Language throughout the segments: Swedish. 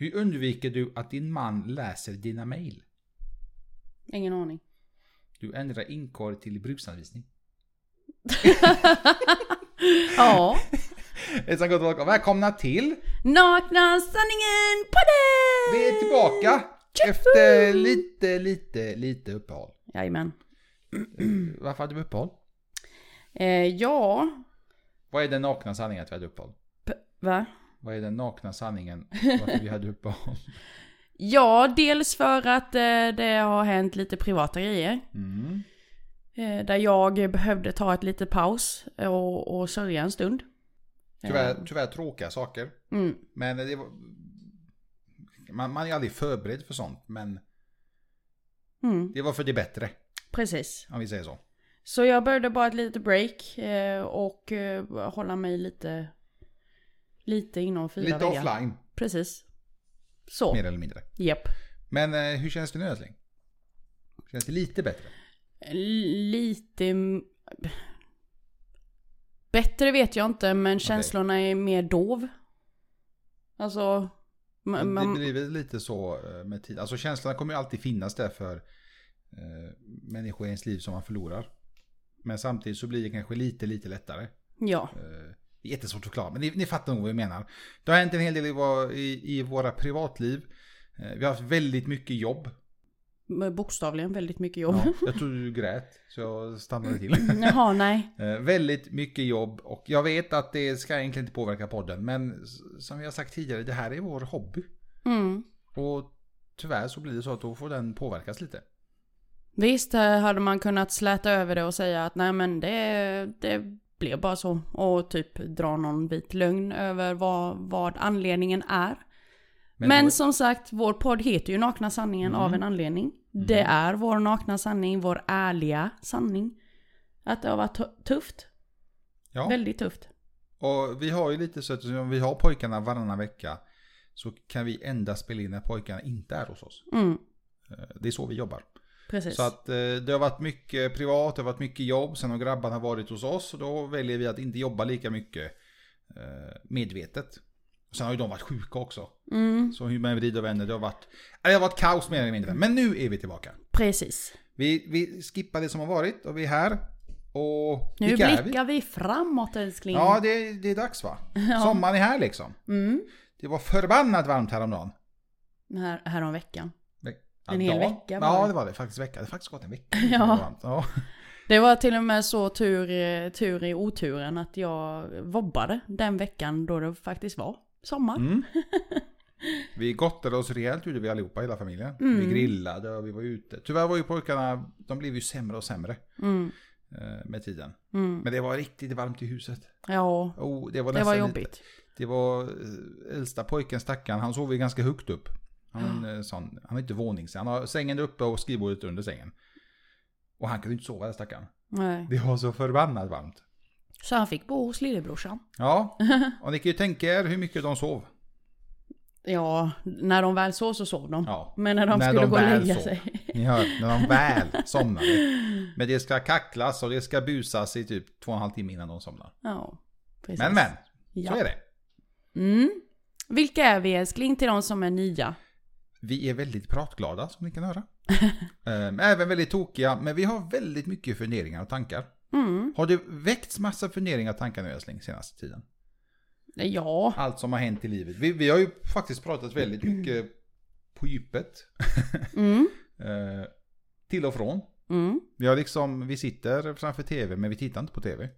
Hur undviker du att din man läser dina mejl? Ingen aning. Du ändrar inkorg till bruksanvisning. Ja. Hejsan gott och välkomna. Till! Nakna sanningen podden! Vi är tillbaka! Tjoho! Efter lite, lite, lite uppehåll. Jajamän. Varför hade vi uppehåll? Eh, ja. Vad är den nakna sanningen att vi hade uppehåll? P- va? Vad är den nakna sanningen varför vi hade uppehåll? Ja, dels för att eh, det har hänt lite privata grejer. Mm. Eh, där jag behövde ta ett litet paus och, och sörja en stund. Tyvärr, tyvärr tråkiga saker. Mm. Men det var... Man, man är aldrig förberedd för sånt, men Mm, det var för det bättre, precis. om vi säger så. Så jag började bara ett litet break eh, och eh, hålla mig lite, lite inom fyra Lite väggar. offline, Precis. Så. mer eller mindre. Japp. Men eh, hur känns det nu älskling? Känns det lite bättre? Lite... Bättre vet jag inte, men känslorna är mer dov. Alltså... man- det blir väl lite så eh, med tid. Alltså känslorna kommer ju alltid finnas där för eh, människor i ens liv som man förlorar. Men samtidigt så blir det kanske lite, lite lättare. Ja. Eh, jättesvårt att förklara, men ni, ni fattar nog vad jag menar. Det har hänt en hel del i, vår, i, i våra privatliv. Eh, vi har haft väldigt mycket jobb. Bokstavligen väldigt mycket jobb. Ja, jag tror du grät, så jag stannade till. Jaha, nej. Eh, väldigt mycket jobb och jag vet att det ska egentligen inte påverka podden. Men som vi har sagt tidigare, det här är vår hobby. Mm. Och tyvärr så blir det så att då får den påverkas lite. Visst eh, hade man kunnat släta över det och säga att nej men det, det blev bara så. Och typ dra någon vit lögn över vad, vad anledningen är. Men, då- som sagt, vår podd heter ju Nakna sanningen Mm. av en anledning. Det är vår nakna sanning, vår ärliga sanning. Att det har varit tu- tufft. ja, Väldigt tufft. och vi har ju lite så att om vi har pojkarna varannan vecka så kan vi endast spela in när pojkarna inte är hos oss. Mm, Eh, Det är så vi jobbar. Precis. Så att eh, det har varit mycket privat, det har varit mycket jobb, sen har grabbarna varit hos oss och då väljer vi att inte jobba lika mycket eh, medvetet. Och sen har ju de varit sjuka också. Mm, Så hur man vrider och vänder, det har varit, det har varit kaos mer eller mindre. Men nu är vi tillbaka. precis. Vi, vi skippar det som har varit och vi är här. Och Nu är vi? blickar vi framåt älskling. Ja, det, det är dags va? Sommaren är här liksom. Mm. Det var förbannat varmt häromdagen. Här, här om veckan. Ve- En hel dag. vecka var Ja, det. var det. Faktiskt vecka. Det har faktiskt gått en vecka. Ja. Ja. Det var till och med så tur, tur i oturen att jag vobbade den veckan då det faktiskt var sommar. Mm. Vi gottade oss rejält gjorde vi allihopa, hela familjen. Mm. Vi grillade och vi var ute. Tyvärr var ju pojkarna, de blev ju sämre och sämre Mm. eh, med tiden. Mm. Men det var riktigt varmt i huset. Ja, Oh, det var, det var lite- jobbigt. Det var eh, äldsta pojken, stackaren, han sov ju ganska högt upp. Han, är en sån, han har inte vånings, han har sängen uppe och skrivbordet under sängen. Och han kunde inte sova, den stackaren. Nej. Det var så förbannat varmt. Så han fick bo hos lillebrorsan. Ja, och ni kan ju tänka er hur mycket de sov. Ja, när de väl sov så sov de. Ja. Men när de När skulle de gå och lägga sov. sig. Ni hör, när de väl somnade. Men det ska kacklas och det ska busas i typ två och en halv timme innan de somnar. Ja, precis. Men men, Ja. så är det. Mm. Vilka är vi älskling till de som är nya? Vi är väldigt pratglada som ni kan höra. Ehm, Även väldigt tokiga, men vi har väldigt mycket funderingar och tankar. Mm. Har det väckts massa funderingar och tankar nu älskling senaste tiden? Ja, Allt som har hänt i livet. Vi, vi har ju faktiskt pratat väldigt mycket på djupet. mm. Ehm, till och från. Mm. Vi har liksom, vi sitter framför tv men vi tittar inte på tv.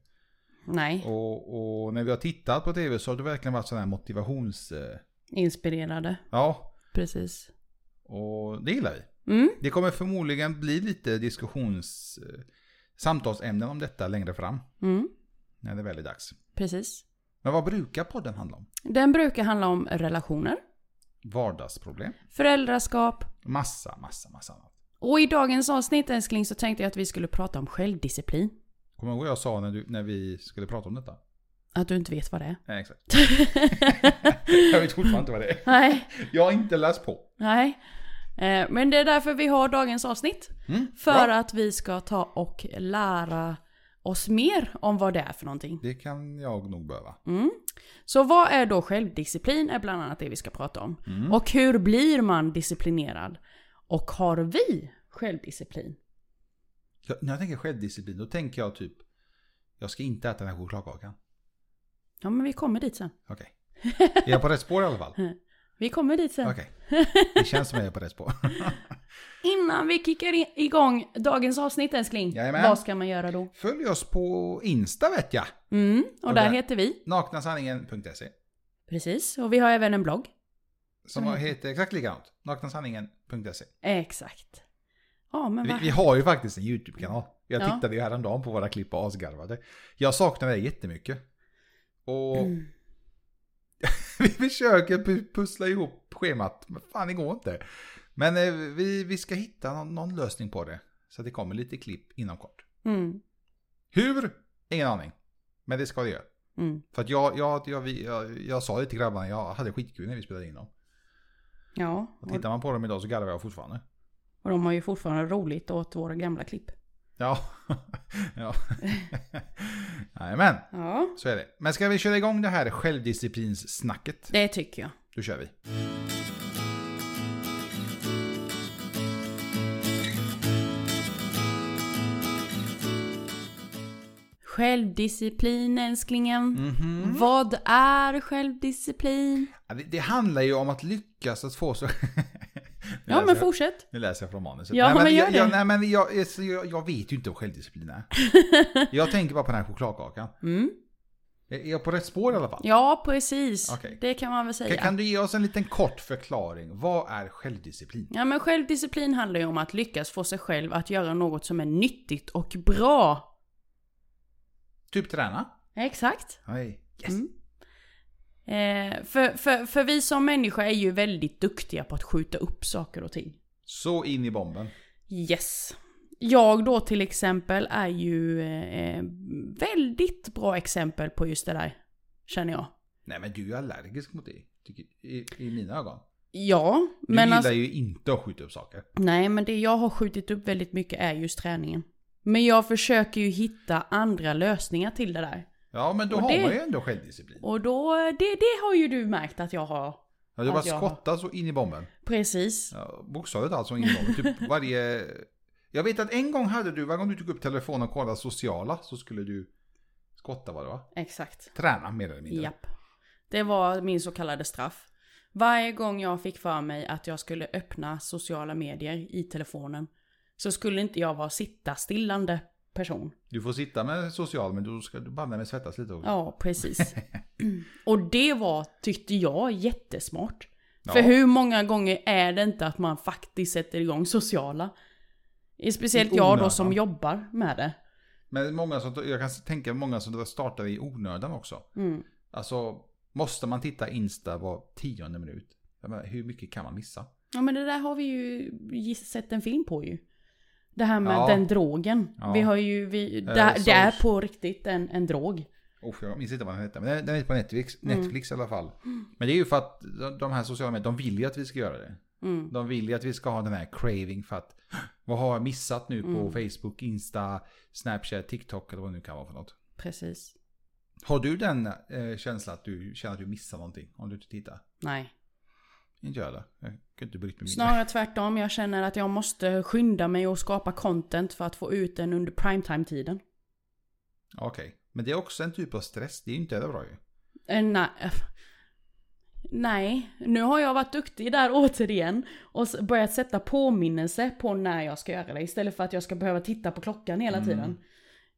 Nej, Och, och när vi har tittat på tv så har det verkligen varit sån här motivations... eh, inspirerade. Ja, Precis. och det gillar vi. Mm. Det kommer förmodligen bli lite diskussions... eh, Samtalsämnen om detta längre fram. Mm. När det väl är dags. Precis. Men vad brukar podden handla om? Den brukar handla om relationer, Vardagsproblem. föräldraskap Massa, massa, massa annat. och i dagens avsnitt älskling så tänkte jag att vi skulle prata om självdisciplin. Kommer du ihåg vad jag sa när, du, när vi skulle prata om detta? Att du inte vet vad det är. Nej, exakt. jag vet fortfarande inte vad det är. Nej, Jag har inte läst på. nej. Eh, Men det är därför vi har dagens avsnitt. Mm, För bra. att vi ska ta och lära oss mer om vad det är för någonting. Det kan jag nog behöva. Mm. Så vad är då självdisciplin är bland annat det vi ska prata om. Och hur blir man disciplinerad? Och har vi självdisciplin? Jag, när jag tänker självdisciplin, då tänker jag typ, jag ska inte äta den här chokladkakan. Ja men vi kommer dit sen. Okej. Är jag på rätt spår i alla fall? Vi kommer dit sen. Okej. Det känns som att jag är på rätt spår. Innan vi kickar igång dagens avsnitt älskling. Jajamän. Vad ska man göra då? Följ oss på Insta vet jag. Mm, och Och där där- heter vi. Naknasanningen.se. Precis, och vi har även en blogg. Som Mm. heter exakt likadant. Naknasanningen.se. Exakt. Ja men Vi, vi har ju faktiskt en YouTube-kanal. Jag Ja. tittade ju häromdagen på våra klipp och asgarvade. Jag saknar det jättemycket. Och Mm. vi försöker pu- pussla ihop schemat. Men fan, det går inte. Men eh, vi, vi ska hitta någon, någon lösning på det. Så det kommer lite klipp inom kort. Mm. Hur? Ingen aning. Men det ska det göra. Mm. För att jag, jag, jag, jag, jag sa det till grabbarna, jag hade skitkul när vi spelade in dem. Ja, Och och, tittar man på dem idag så garvar jag fortfarande. och de har ju fortfarande roligt åt våra gamla klipp. Ja. ja. Jajamän, Ja, så är det. Men ska vi köra igång det här självdisciplinssnacket? det tycker jag. Då kör vi. Självdisciplin älsklingen. Mhm. Vad är självdisciplin? Det handlar ju om att lyckas att få så... Ja läser men fortsätt. Nu läser jag från manuset. Ja, men gör jag, det. jag, nej, men jag, jag, jag vet ju inte vad självdisciplin är. jag tänker bara på den här chokladkakan. Mm. Är jag på rätt spår i alla fall? Ja, precis. Okej. Det kan man väl säga. Kan, kan du ge oss en liten kort förklaring? Vad är självdisciplin? Ja, men självdisciplin handlar ju om att lyckas få sig själv att göra något som är nyttigt och bra. Typ träna? Exakt. Nej. Yes. Mm. Eh, för, för, för vi som människa är ju väldigt duktiga på att skjuta upp saker och ting. Så in i bomben. Yes. Jag då till exempel är ju eh, väldigt bra exempel på just det där. Känner jag. Nej men du är allergisk mot det. I, i mina ögon. Ja, Du men gillar alltså, ju inte att skjuta upp saker. Nej, men det jag har skjutit upp väldigt mycket är just träningen. Men jag försöker ju hitta andra lösningar till det där. Ja men då Och har det- man ju ändå självdisciplin. Och då, det, det har ju du märkt att jag har. Ja, du bara skottar så in i bomben. Precis. Ja, bokstavligt alltså in i bomben. Typ varje... Jag vet att en gång hade du, varje gång du tog upp telefonen och kollade sociala så skulle du skotta vad det var. Exakt. Träna mer eller mindre. Japp. Det var min så kallade straff. Varje gång jag fick för mig att jag skulle öppna sociala medier i telefonen så skulle inte jag vara sitta stillande person. Du får sitta med social men då ska du banne med svettas lite också. Ja, precis. Och det var, tyckte jag, jättesmart. Ja. För hur många gånger är det inte att man faktiskt sätter igång sociala? Speciellt jag då som jobbar med det. Men många som, jag kan tänka många som startar i onödan också. Mm. Alltså, måste man titta Insta var tionde minut? Menar, hur mycket kan man missa? Ja men det där har vi ju sett en film på ju. Det här med Ja. den drogen. Ja. Vi har ju, vi, Eh, det, det är på riktigt en, en drog. Oh, jag minns inte vad den hette, men den- den är på Netflix, Mm. Netflix i alla fall. Men det är ju för att de- de här sociala medierna, de vill ju att vi ska göra det. Mm. De vill ju att vi ska ha den här craving för att vad har jag missat nu på Mm. Facebook, Insta, Snapchat, TikTok eller vad det nu kan vara för något. Precis. Har du den eh, känslan att du känner att du missar någonting om du inte tittar? Nej. Inte jag heller. Jag kan inte bryta mig. Snarare tvärtom. Jag känner att jag måste skynda mig och skapa content för att få ut den under primetime-tiden. Okej, men det är också en typ av stress. Det är ju inte det bra ju. Eh, nej. Nej, nu har jag varit duktig där återigen och börjat sätta påminnelse på när jag ska göra det istället för att jag ska behöva titta på klockan hela Mm. tiden.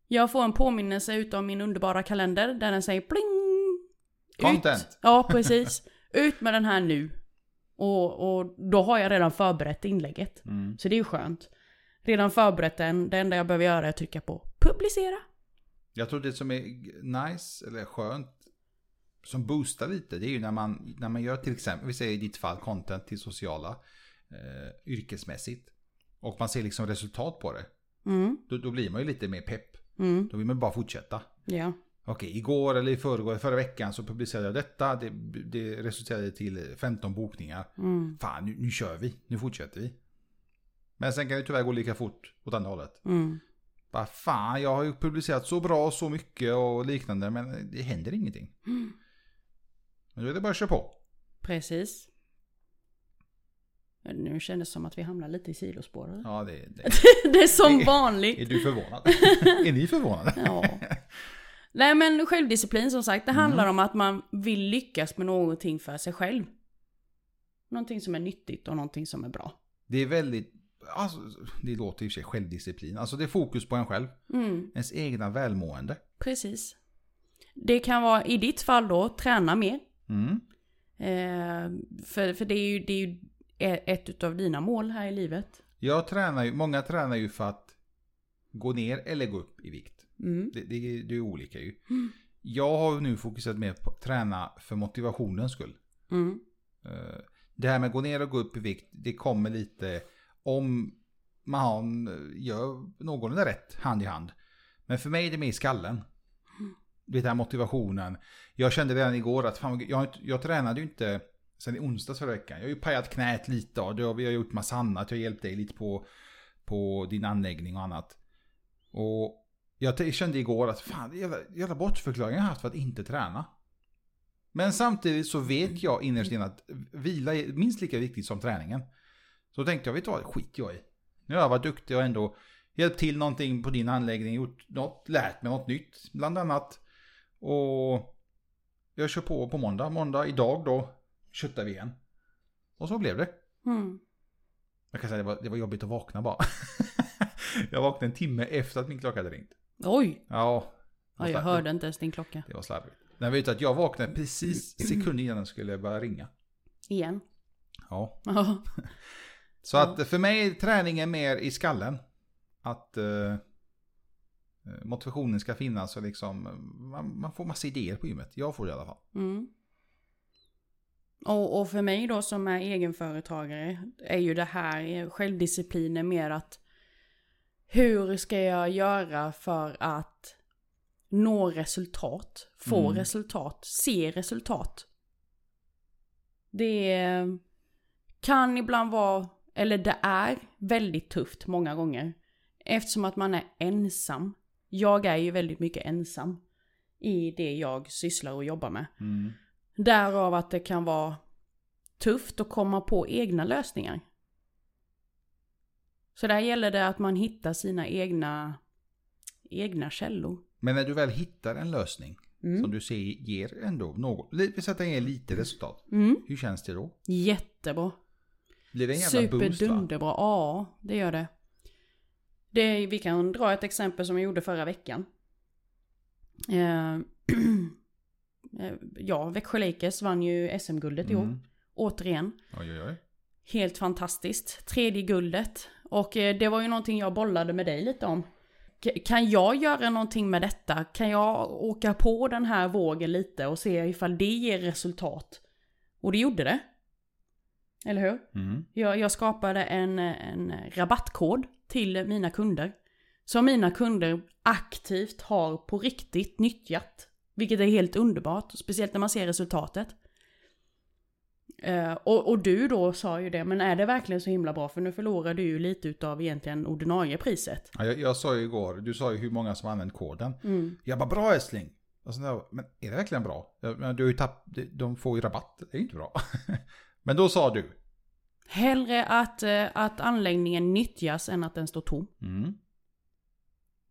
Jag får en påminnelse utav min underbara kalender där den säger pling! Content. Ut. Ja, precis. Ut med den här nu. Och, och då har jag redan förberett inlägget. Mm. Så det är ju skönt. Redan förberett den, det enda jag behöver göra är att trycka på publicera. Jag tror det som är nice eller skönt som boostar lite det är ju när man, när man gör till exempel, vi säger i ditt fall content till sociala eh, yrkesmässigt och man ser liksom resultat på det. Mm, Då, då blir man ju lite mer pepp. mm, Då vill man bara fortsätta. ja. Okej, igår eller i förrgår, förra veckan så publicerade jag detta. Det, det resulterade till 15 bokningar. Mm, Fan, nu, nu kör vi. Nu fortsätter vi. Men sen kan det tyvärr gå lika fort åt andra hållet. mm. Bara fan, jag har ju publicerat så bra så mycket och liknande men det händer ingenting. Men då är det bara att köra på. Precis. Nu kändes det som att vi hamnar lite i sidospår. eller? Ja, det, det. det är som Är vanligt. du förvånad? är ni förvånade? Ja. Nej men självdisciplin som sagt, det Mm. handlar om att man vill lyckas med någonting för sig själv. Någonting som är nyttigt och någonting som är bra. Det är väldigt, alltså, det låter i och för sig självdisciplin. Alltså det är fokus på en själv. Mm, Ens egna välmående. precis. Det kan vara i ditt fall då, träna mer. Mm. Eh, för för det, är ju, det är ju ett av dina mål här i livet. Jag tränar ju, många tränar ju för att gå ner eller gå upp i vikt. Mm. Det, det, är- det är olika ju. Jag har nu fokuserat mer på att träna för motivationens skull. Mm. Eh, Det här med att gå ner och gå upp i vikt, det kommer lite om man gör någorlunda rätt hand i hand. Men för mig är det mer i skallen. Det här motivationen. Jag kände redan igår att fan, jag, jag tränade ju inte sen i onsdags förra veckan. Jag har ju pajat knät lite och det har- vi har gjort massa annat. Jag har hjälpt dig lite på, på din anläggning och annat. Och jag kände igår att fan, jävla, jävla bortförklaring jag haft för att inte träna. Men samtidigt så vet jag innerst inne att vila är minst lika viktigt som träningen. Så tänkte jag, vet du vad, skit jag i. Nu har jag varit duktig och ändå hjälpt till någonting på din anläggning, gjort något, lärt mig något nytt bland annat. Och jag kör på på måndag. Måndag idag då köttar vi igen. Och så blev det. Mm. Jag kan säga det var, det var jobbigt att vakna bara. jag vaknade en timme efter att min klocka hade ringt. Oj! Ja. Ja, jag hörde inte ens din klocka. Det var slarvigt. Nej, vet du att jag vaknade precis sekund innan den skulle börja ringa. Igen. Ja. Ja. Så att för mig är träningen mer i skallen. Att eh, motivationen ska finnas och liksom man, man får massa idéer på gymmet. Jag får det i alla fall. Mm. Och, och för mig då som är egenföretagare är ju det här självdisciplinen mer att hur ska jag göra för att nå resultat, få Mm. resultat, se resultat. Det kan ibland vara, eller det är väldigt tufft många gånger. Eftersom att man är ensam. Jag är ju väldigt mycket ensam i det jag sysslar och jobbar med. Därav att det kan vara tufft att komma på egna lösningar. Så där gäller det att man hittar sina egna, egna källor. Men när du väl hittar en lösning Mm. som du ser ger ändå något, vi säger att den ger lite resultat. Mm. Hur känns det då? Jättebra. Blir det en jävla? Superdunderbra. Ja, det gör det. det. Vi kan dra ett exempel som jag gjorde förra veckan. Eh, eh, ja, Växjö Lakers vann ju SM-guldet i år. Mm. Återigen. Oj, oj, oj. Helt fantastiskt. Tredje guldet. Och eh, det var ju någonting jag bollade med dig lite om. Kan jag göra någonting med detta? Kan jag åka på den här vågen lite och se ifall det ger resultat? Och det gjorde det. Eller hur? Mm. Jag, jag skapade en, en rabattkod till mina kunder. Som mina kunder aktivt har på riktigt nyttjat. Vilket är helt underbart, speciellt när man ser resultatet. Eh, och, och du då sa ju det, men är det verkligen så himla bra? För nu förlorar du ju lite utav egentligen ordinarie priset. Ja, jag, jag sa ju igår, du sa ju hur många som använt koden. Jag bara bra älskling. Och så där, men är det verkligen bra? Men du har ju tapp, de får ju rabatt, det är ju inte bra. men då sa du. Hellre att, eh, att anläggningen nyttjas än att den står tom. Mm.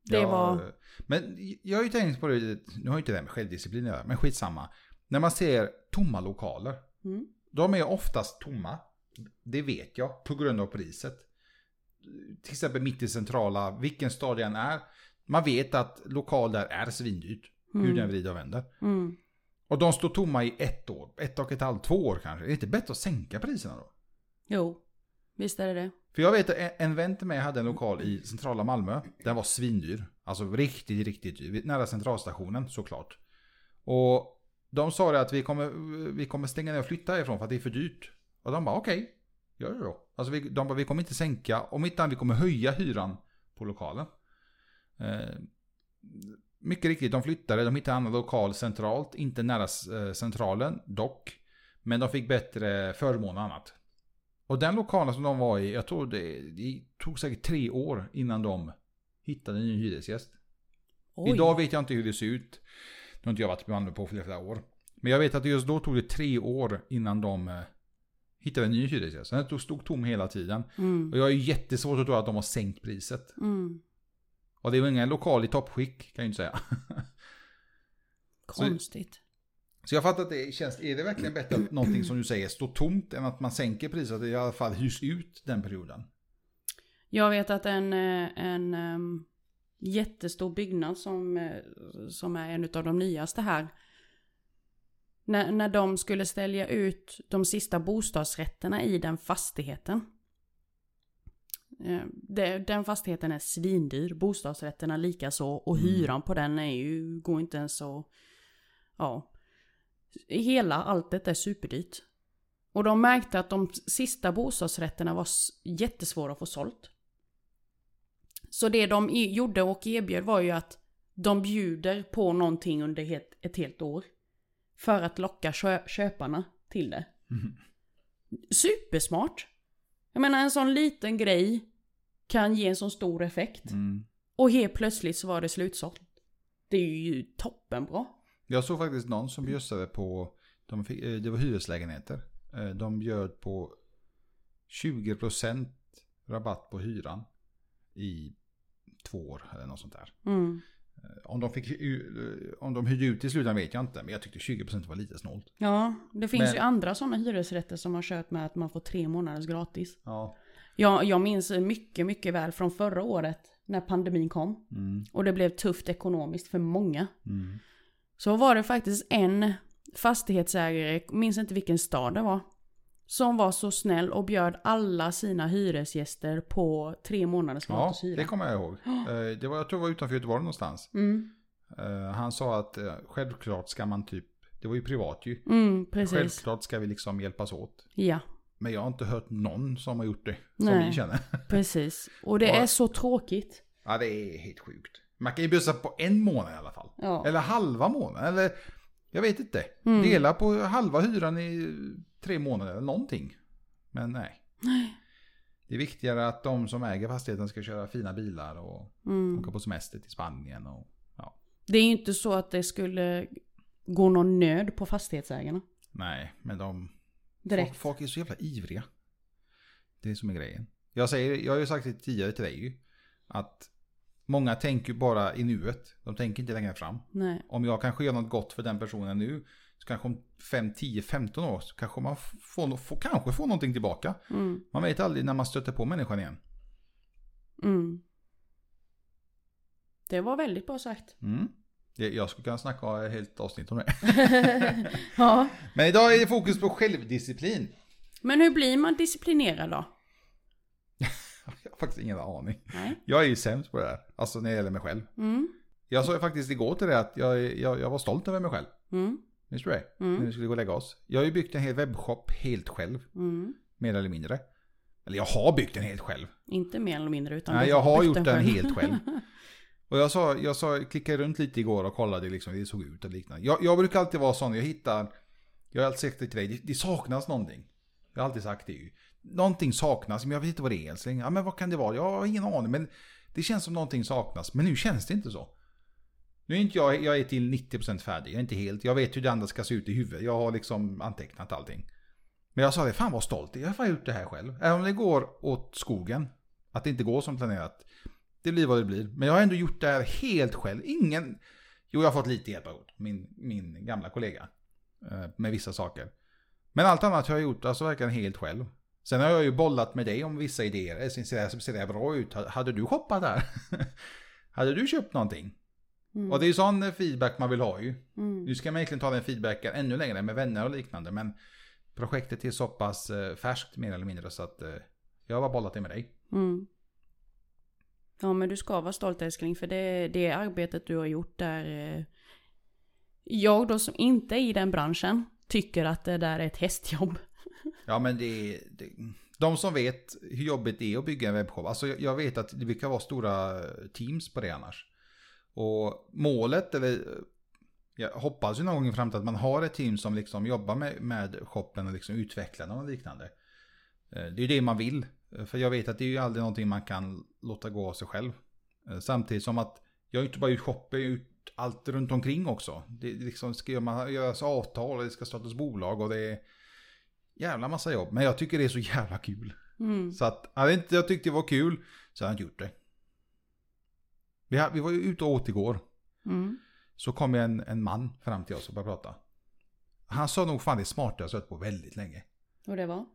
Det Ja, var... Men jag har ju tänkt på det, nu har ju inte det med självdisciplin att göra, men skitsamma. När man ser tomma lokaler, Mm. De är oftast tomma. Det vet jag, på grund av priset. Till exempel mitt i centrala, vilken stad det än är. Man vet att lokal där är svindyrt. Hur den vrider och vänder. Mm. Och de står tomma i ett år, ett och ett halvt, två år kanske. Är det inte bättre att sänka priserna då? Jo, visst är det det. För jag vet att en- en vän till mig hade en lokal i centrala Malmö. Den var svindyr. Alltså riktigt, riktigt dyr. Nära centralstationen såklart. Och de sa det att vi kommer, vi kommer stänga ner och flytta ifrån för att det är för dyrt. Och de bara okej, gör det då. Alltså vi, de bara vi kommer inte sänka, om inte vi kommer höja hyran på lokalen. Eh, mycket riktigt, de flyttade, de hittade en annan lokal centralt, inte nära eh, centralen dock. Men de fick bättre förmån och annat. Och den lokalen som de var i, jag tror det, det tog säkert tre år innan de hittade en ny hyresgäst. Oj. Idag vet jag inte hur det ser ut. Nu har inte jag varit i Malmö på flera, år. Men jag vet att just då tog det tre år innan de eh, hittade en ny hyresgäst. Den stod- tom hela tiden. Mm. Och jag är ju jättesvårt att tro att de har sänkt priset. Mm. Och det är ju ingen lokal i toppskick kan jag ju inte säga. Konstigt. Så jag fattar att det känns, är det verkligen bättre att någonting som du säger står tomt än att man sänker priset? Att det i alla fall hyrs ut den perioden. Jag vet att en, eh, en em, jättestor byggnad som, eh, som är en av de nyaste här. När, när de skulle ställa ut de sista bostadsrätterna i den fastigheten. eh, den fastigheten är svindyr, bostadsrätterna lika så och Mm. hyran på den är ju, går inte ens så, ja. Hela alltet är superdyrt. Och de märkte att de sista bostadsrätterna var jättesvåra att få sålt. Så det de gjorde och erbjöd var ju att de bjuder på någonting under het, ett helt år. För att locka kö, köparna till det. Mhm. Supersmart! Jag menar en sån liten grej kan ge en sån stor effekt. Mm. Och helt plötsligt så var det slutsålt. Det är ju toppenbra. Jag såg faktiskt någon som bjössade på, de fick, eh, det var hyreslägenheter. Eh, De bjöd på 20% rabatt på hyran i två år eller något sånt där. Mm. Eh, Om de, fick, hy- om de hyrde ut i slutändan vet jag inte, men jag tyckte 20% var lite snålt. Ja, det finns Men- ju andra sådana hyresrätter som har kört med att man får tre månaders gratis. Ja. Jag, jag minns mycket, mycket väl från förra året när pandemin kom. Mm. Och det blev tufft ekonomiskt för många. Mm. Så var det faktiskt en fastighetsägare, minns inte vilken stad det var. Som var så snäll och bjöd alla sina hyresgäster på tre månaders Ja, gratis hyra. det kommer jag ihåg. Eh, Det var, jag tror det var utanför Göteborg någonstans. Mm, Eh, Han sa att eh, självklart ska man typ, det var ju privat ju. mm, precis. Självklart ska vi liksom hjälpas åt. Ja, Men jag har inte hört någon som har gjort det. Som Nej. vi känner. precis. Och det Ja. är så tråkigt. Ja, det är helt sjukt. Man kan ju bjussa på en månad i alla fall. Ja. Eller halva månaden. Eller jag vet inte. Mm. Dela på halva hyran i tre månader eller någonting. Men nej. Nej. Det är viktigare att de som äger fastigheten ska köra fina bilar och Mm. åka på semester till Spanien. Och, ja. Det är ju inte så att det skulle gå någon nöd på fastighetsägarna. Nej, men de... Direkt. Folk, folk är så jävla ivriga. Det är som är grejen. Jag, säger, jag har ju sagt det tidigare till dig ju. Att många tänker bara i nuet. De tänker inte längre fram. Nej. Om jag kanske gör något gott för den personen nu. Så kanske om 5, 10, 15 år så kanske man får, får, kanske får någonting tillbaka. Mm. Man vet aldrig när man stöter på människan igen. Mm. Det var väldigt bra sagt. Mm. Det- Jag skulle kunna snacka ett helt avsnitt om det. ja. Men idag är det fokus på självdisciplin. Men hur blir man disciplinerad då? Jag har faktiskt ingen aning. Nej. Jag är ju sämst på det här. Alltså när det gäller mig själv. Mm. Jag sa ju faktiskt igår till dig att jag, jag, jag var stolt över mig själv. Mm. Minns du det? Mm. När vi skulle gå och lägga oss. Jag har ju byggt en hel webbshop helt själv. Mm. Mer eller mindre. Eller jag har byggt den helt själv. Inte mer eller mindre utan Nej, jag har gjort den själv. helt själv. Och jag sa, jag sa, klickade runt lite igår och kollade liksom hur det såg ut och liknande. Jag, jag brukar alltid vara sån, jag hittar, jag har alltid sagt det till dig, det, det saknas någonting. Jag har alltid sagt det ju. Någonting saknas, men jag vet inte vad det är älskling. Ja men vad kan det vara? Jag har ingen aning, men det känns som någonting saknas. Men nu känns det inte så. Nu är inte jag, jag är till 90% färdig, jag är inte helt, jag vet hur det andra ska se ut i huvudet. Jag har liksom antecknat allting. Men jag sa det, fan vad stolt, jag har fan gjort det här själv. Även om det går åt skogen, att det inte går som planerat. Det blir vad det blir. Men jag har ändå gjort det här helt själv. Ingen... Jo, jag har fått lite hjälp av min, min gamla kollega. Eh, med vissa saker. Men allt annat har jag gjort alltså verkligen helt själv. Sen har jag ju bollat med dig om vissa idéer. Eh, ser det här, ser det här bra ut? Hade du shoppat där? Hade du köpt någonting? Mm. Och det är ju sån feedback man vill ha ju. Mm. Nu ska man egentligen ta den feedbacken ännu längre med vänner och liknande. Men projektet är så pass eh, färskt mer eller mindre så att eh, jag har bara bollat det med dig. Mm. Ja men du ska vara stolt älskling för det, det arbetet du har gjort där. eh, Jag då som inte är i den branschen tycker att det där är ett hästjobb. Ja men det, det De som vet hur jobbigt det är att bygga en webbshop. Alltså jag, jag vet att det brukar vara stora teams på det annars. Och målet, eller jag hoppas ju någon gång i framtiden att man har ett team som liksom jobbar med, med shoppen och liksom utvecklar den och liknande. Eh, Det är ju det man vill. För jag vet att det är ju aldrig någonting man kan låta gå av sig själv. Eh, Samtidigt som att jag är inte bara ut shopping, jag är ut allt runt omkring också. Det är liksom ska man göras avtal och det ska startas bolag och det är jävla massa jobb. Men jag tycker det är så jävla kul. Mm. Så att hade inte jag tyckte det var kul så hade jag inte gjort det. Vi, ha- vi var ju ute och åt igår. Mm. Så kom en, en man fram till oss och började prata. Han sa nog fan det smartaste jag sett på väldigt länge. Och det var?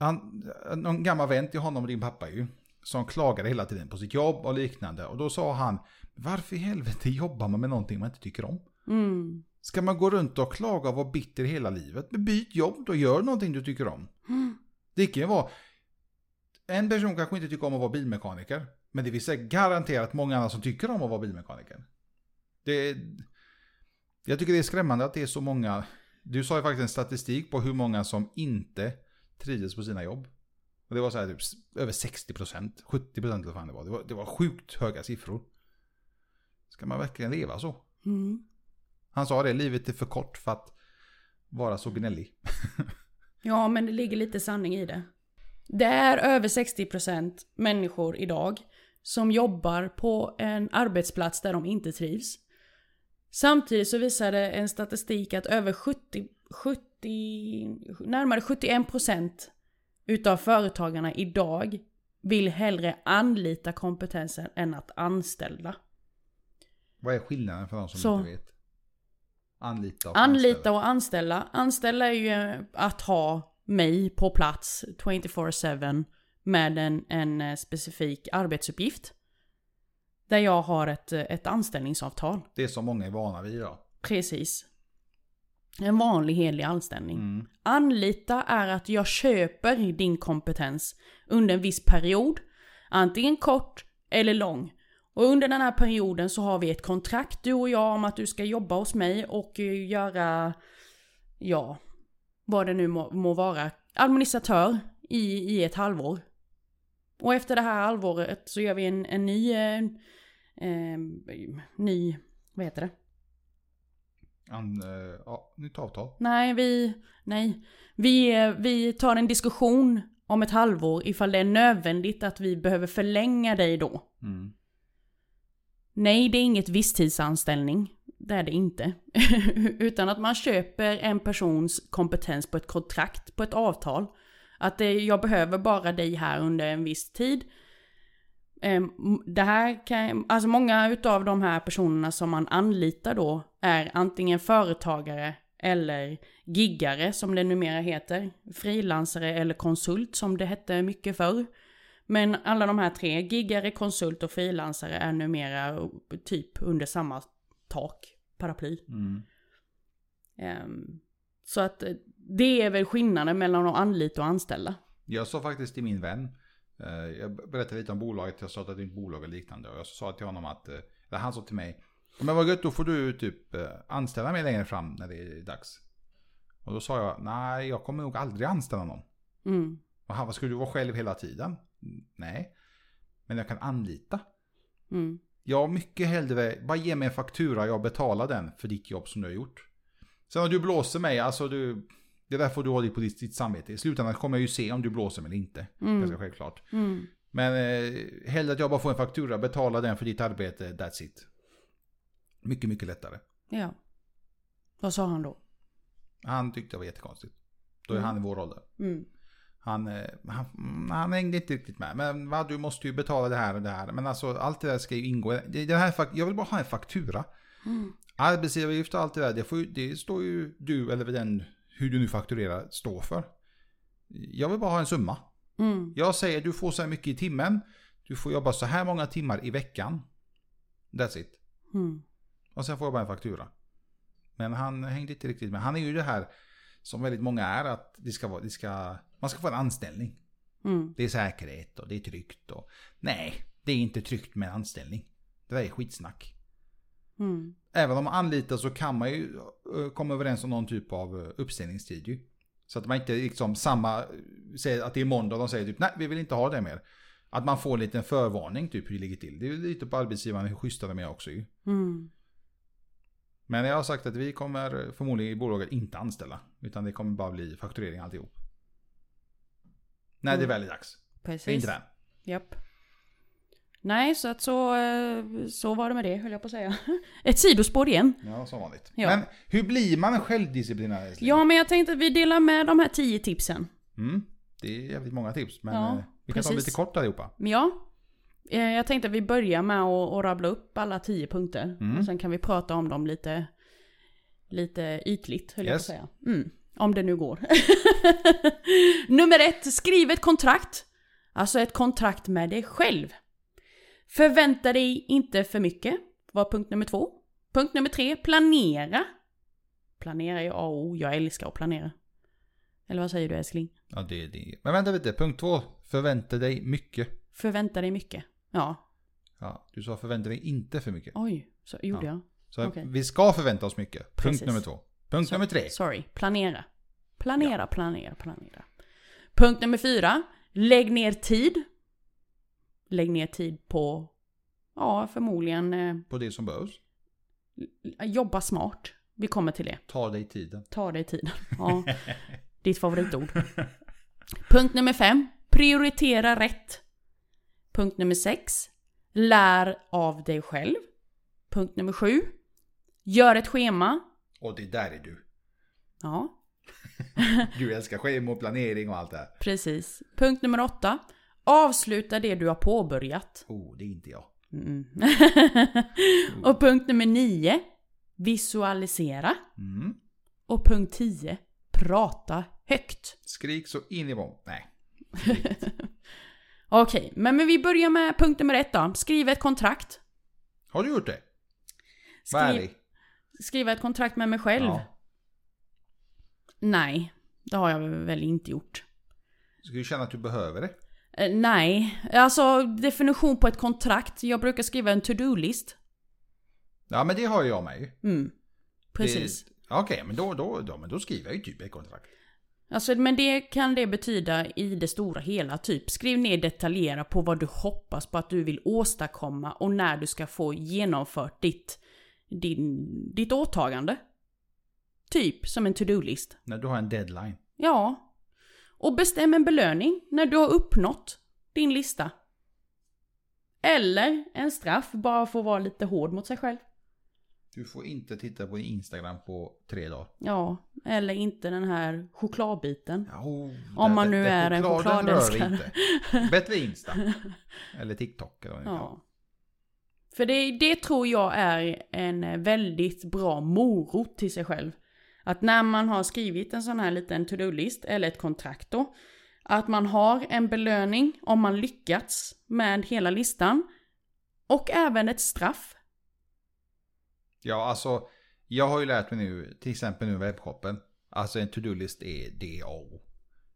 Han, någon gammal vän till honom din pappa ju. Som klagade hela tiden på sitt jobb och liknande. Och då sa han, varför i helvete jobbar man med någonting man inte tycker om? Mm. Ska man gå runt och klaga och vara bitter hela livet? Byt jobb då, gör någonting du tycker om. Mm. Det kan ju vara, en person kanske inte tycker om att vara bilmekaniker. Men det finns garanterat många andra som tycker om att vara bilmekaniker. Det, jag tycker det är skrämmande att det är så många, du sa ju faktiskt en statistik på hur många som inte trivdes på sina jobb. Och det var så här typ över 60%, 70% eller vad det var. Det var, det var sjukt höga siffror. Ska man verkligen leva så? Mm. Han sa det, livet är för kort för att vara så gnällig. Ja, men det ligger lite sanning i det. Det är över 60% människor idag som jobbar på en arbetsplats där de inte trivs. Samtidigt så visade en statistik att över 70, 70 närmare 71% utav företagarna idag vill hellre anlita kompetensen än att anställa. Vad är skillnaden för de som Så. inte vet? Anlita och Anlita anställa. och anställa. Anställa är ju att ha mig på plats 24-7 med en, en eh, specifik arbetsuppgift. Där jag har ett, eh, ett anställningsavtal. Det är som många är vana vid idag. Precis. En vanlig helig anställning. Mm. Anlita är att jag köper din kompetens under en viss period. Antingen kort eller lång. Och under den här perioden så har vi ett kontrakt du och jag om att du ska jobba hos mig och eh, göra, ja, vad det nu må, må vara, administratör i, i ett halvår. Och efter det här halvåret så gör vi en, en ny, eh, eh, ny, vad heter det? An, eh, ja, nytt avtal. Nej, vi... Nej. Vi, vi tar en diskussion om ett halvår ifall det är nödvändigt att vi behöver förlänga dig då. Mm. Nej, det är inget visstidsanställning. Det är det inte. Utan att man köper en persons kompetens på ett kontrakt, på ett avtal. Att det, jag behöver bara dig här under en viss tid. Ehm, Det här kan, alltså många utav de här personerna som man anlitar då är antingen företagare eller giggare som det numera heter. Frilansare eller konsult som det hette mycket förr. Men alla de här tre, giggare, konsult och frilansare är numera typ under samma tak, paraply. Mm. Ehm, Så att eh, det är väl skillnaden mellan att anlita och anställa. Jag sa faktiskt till min vän, eh, jag berättade lite om bolaget, jag sa att det är ett bolag och liknande. Och jag sa till honom att, eh, eller han sa till mig, men vad gött då får du typ eh, anställa mig längre fram när det är dags. Och då sa jag, nej jag kommer nog aldrig anställa någon. Mm. Och han, vad skulle du vara själv hela tiden? "Mm, Nej. Men jag kan anlita. Mm. Jag mycket hellre, bara ge mig en faktura, jag betalar den för ditt jobb som du har gjort. Sen om du blåser mig, alltså du, det där får du ha det på ditt, ditt samvete. I slutändan kommer jag ju se om du blåser mig eller inte. Mm. Ganska självklart. Mm. Men eh, hellre att jag bara får en faktura, betala den för ditt arbete, that's it. Mycket, mycket lättare. Ja. Vad sa han då? Han tyckte det var jättekonstigt. Då är Mm. han i vår ålder. Mm. Han, eh, han, mm, han hängde inte riktigt med. Men va, du måste ju betala det här och det här. Men alltså allt det där ska ju ingå. Det, det här, jag vill bara ha en faktura. Mm. Arbetsgivaravgift och allt det där, det, får det står ju du eller den, hur du nu fakturerar, stå för. Jag vill bara ha en summa. Mm. Jag säger du får så här mycket i timmen. Du får jobba så här många timmar i veckan. That's it. Mm. Och sen får jag bara en faktura. Men han hängde inte riktigt med. Han är ju det här som väldigt många är att det ska vara, det ska, man ska få en anställning. Mm. Det är säkerhet och det är tryggt. Och, nej, det är inte tryggt med anställning. Det där är skitsnack. Mm. Även om man anlitar så kan man ju eh, komma överens om någon typ av eh, uppsägningstid ju. Så att man inte liksom samma, säger att det är måndag och de säger typ nej vi vill inte ha det mer. Att man får en liten förvarning typ hur det ligger till. Det är lite på arbetsgivaren hur schyssta de är också ju. Mm. Men jag har sagt att vi kommer förmodligen i bolaget inte anställa. Utan det kommer bara bli fakturering alltihop. När det Mm. väl är dags. Det är Precis. inte den. Japp. Nej, så att så, eh, så var det med det, höll jag på att säga. Ett sidospår igen. Ja, som vanligt. Ja. Men hur blir man en självdisciplinär älskling? Ja, men jag tänkte att vi delar med de här tio tipsen. Mm, det är jävligt många tips, men Ja, eh, vi kan ta precis. lite kort allihopa. Ja, eh, jag tänkte att vi börjar med att, rabbla upp alla tio punkter. Mm. Och sen kan vi prata om dem lite, lite ytligt, höll jag på Yes. att säga. Mm. Om det nu går. Nummer ett, skriv ett kontrakt. Alltså ett kontrakt med dig själv. Förvänta dig inte för mycket, var punkt nummer två. Punkt nummer tre, planera. Planera är A och O, jag älskar att planera. Eller vad säger du älskling? Ja, det, det. Men vänta lite, punkt två. Förvänta dig mycket. Förvänta dig mycket. Ja, Ja, du sa förvänta dig inte för mycket. oj, så gjorde Ja. jag. Så Okej. vi ska förvänta oss mycket. Punkt Precis. nummer två. Punkt Så- nummer tre. Sorry, planera. Planera, planera, planera. Punkt nummer fyra. Lägg ner tid. Lägg ner tid på, ja förmodligen, eh, På det som behövs. jobba smart. Vi kommer till det. Ta dig tiden. Ta dig tiden. Ja, ditt favoritord. Punkt nummer fem. Prioritera rätt. Punkt nummer sex. Lär av dig själv. Punkt nummer sju. Gör ett schema. Och det där är du. Ja, Du älskar schema och planering och allt det här. Precis. Punkt nummer åtta. Avsluta det du har påbörjat. Oh, det är inte jag. Mm. och punkt nummer nio. Visualisera. Mm. Och punkt tio. Prata högt. Skrik så in i bomb. Nej. Okej, men, men vi börjar med punkt nummer ett då. Skriv ett kontrakt. Har du gjort det? Skriv, ärlig. skriva ett kontrakt med mig själv. Ja. Nej, det har jag väl inte gjort. Ska du känna att du behöver det? Eh, nej, alltså definition på ett kontrakt. Jag brukar skriva en to-do-list. Ja, men det har jag med. Mm. Precis. Okej, men då, då, då, men då skriver jag ju typ ett kontrakt. Alltså, men det kan det betyda i det stora hela, typ skriv ner detaljerat på vad du hoppas på att du vill åstadkomma och när du ska få genomfört ditt, din, ditt åtagande. Typ som en to-do-list. När du har en deadline. Ja. Och bestäm en belöning när du har uppnått din lista. Eller en straff bara för att vara lite hård mot sig själv. Du får inte titta på Instagram på tre dagar. Ja, eller inte den här chokladbiten. Ja, oh, Om där- man nu där är en chokladälskare. Bättre Insta. Eller TikTok eller det. Ja. För det, det tror jag är en väldigt bra morot till sig själv. Att när man har skrivit en sån här liten to-do-list, eller ett kontrakt då, att man har en belöning om man lyckats med hela listan. Och även ett straff. Ja, alltså. Jag har ju lärt mig nu, till exempel nu webbshoppen. Alltså en to-do-list är det och.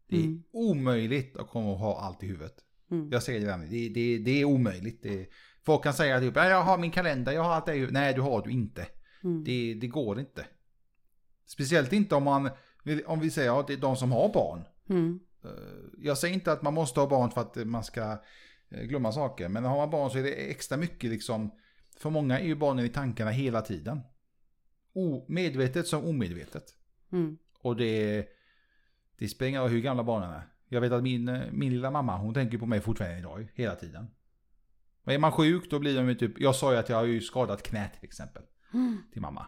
Det är Mm. omöjligt att komma och ha allt i huvudet. Mm. Jag säger det redan, det, det, det är omöjligt. Det, folk kan säga typ, "Ja, jag har min kalender, jag har allt det i huvudet. Nej, du har du inte. Mm. Det, det går inte. Speciellt inte om man, om vi säger att det är de som har barn. Mm. Eh, Jag säger inte att man måste ha barn för att man ska eh, glömma saker. Men har man barn så är det extra mycket liksom. För många är ju barnen i tankarna hela tiden. O, medvetet som omedvetet. Mm. Och det, det spelar ingen roll hur gamla barnen är. Jag vet att min, eh, min lilla mamma, hon tänker på mig fortfarande idag, hela tiden. Och är man sjuk då blir de ju typ, jag sa ju att jag har ju skadat knät till exempel. Mm. Till mamma.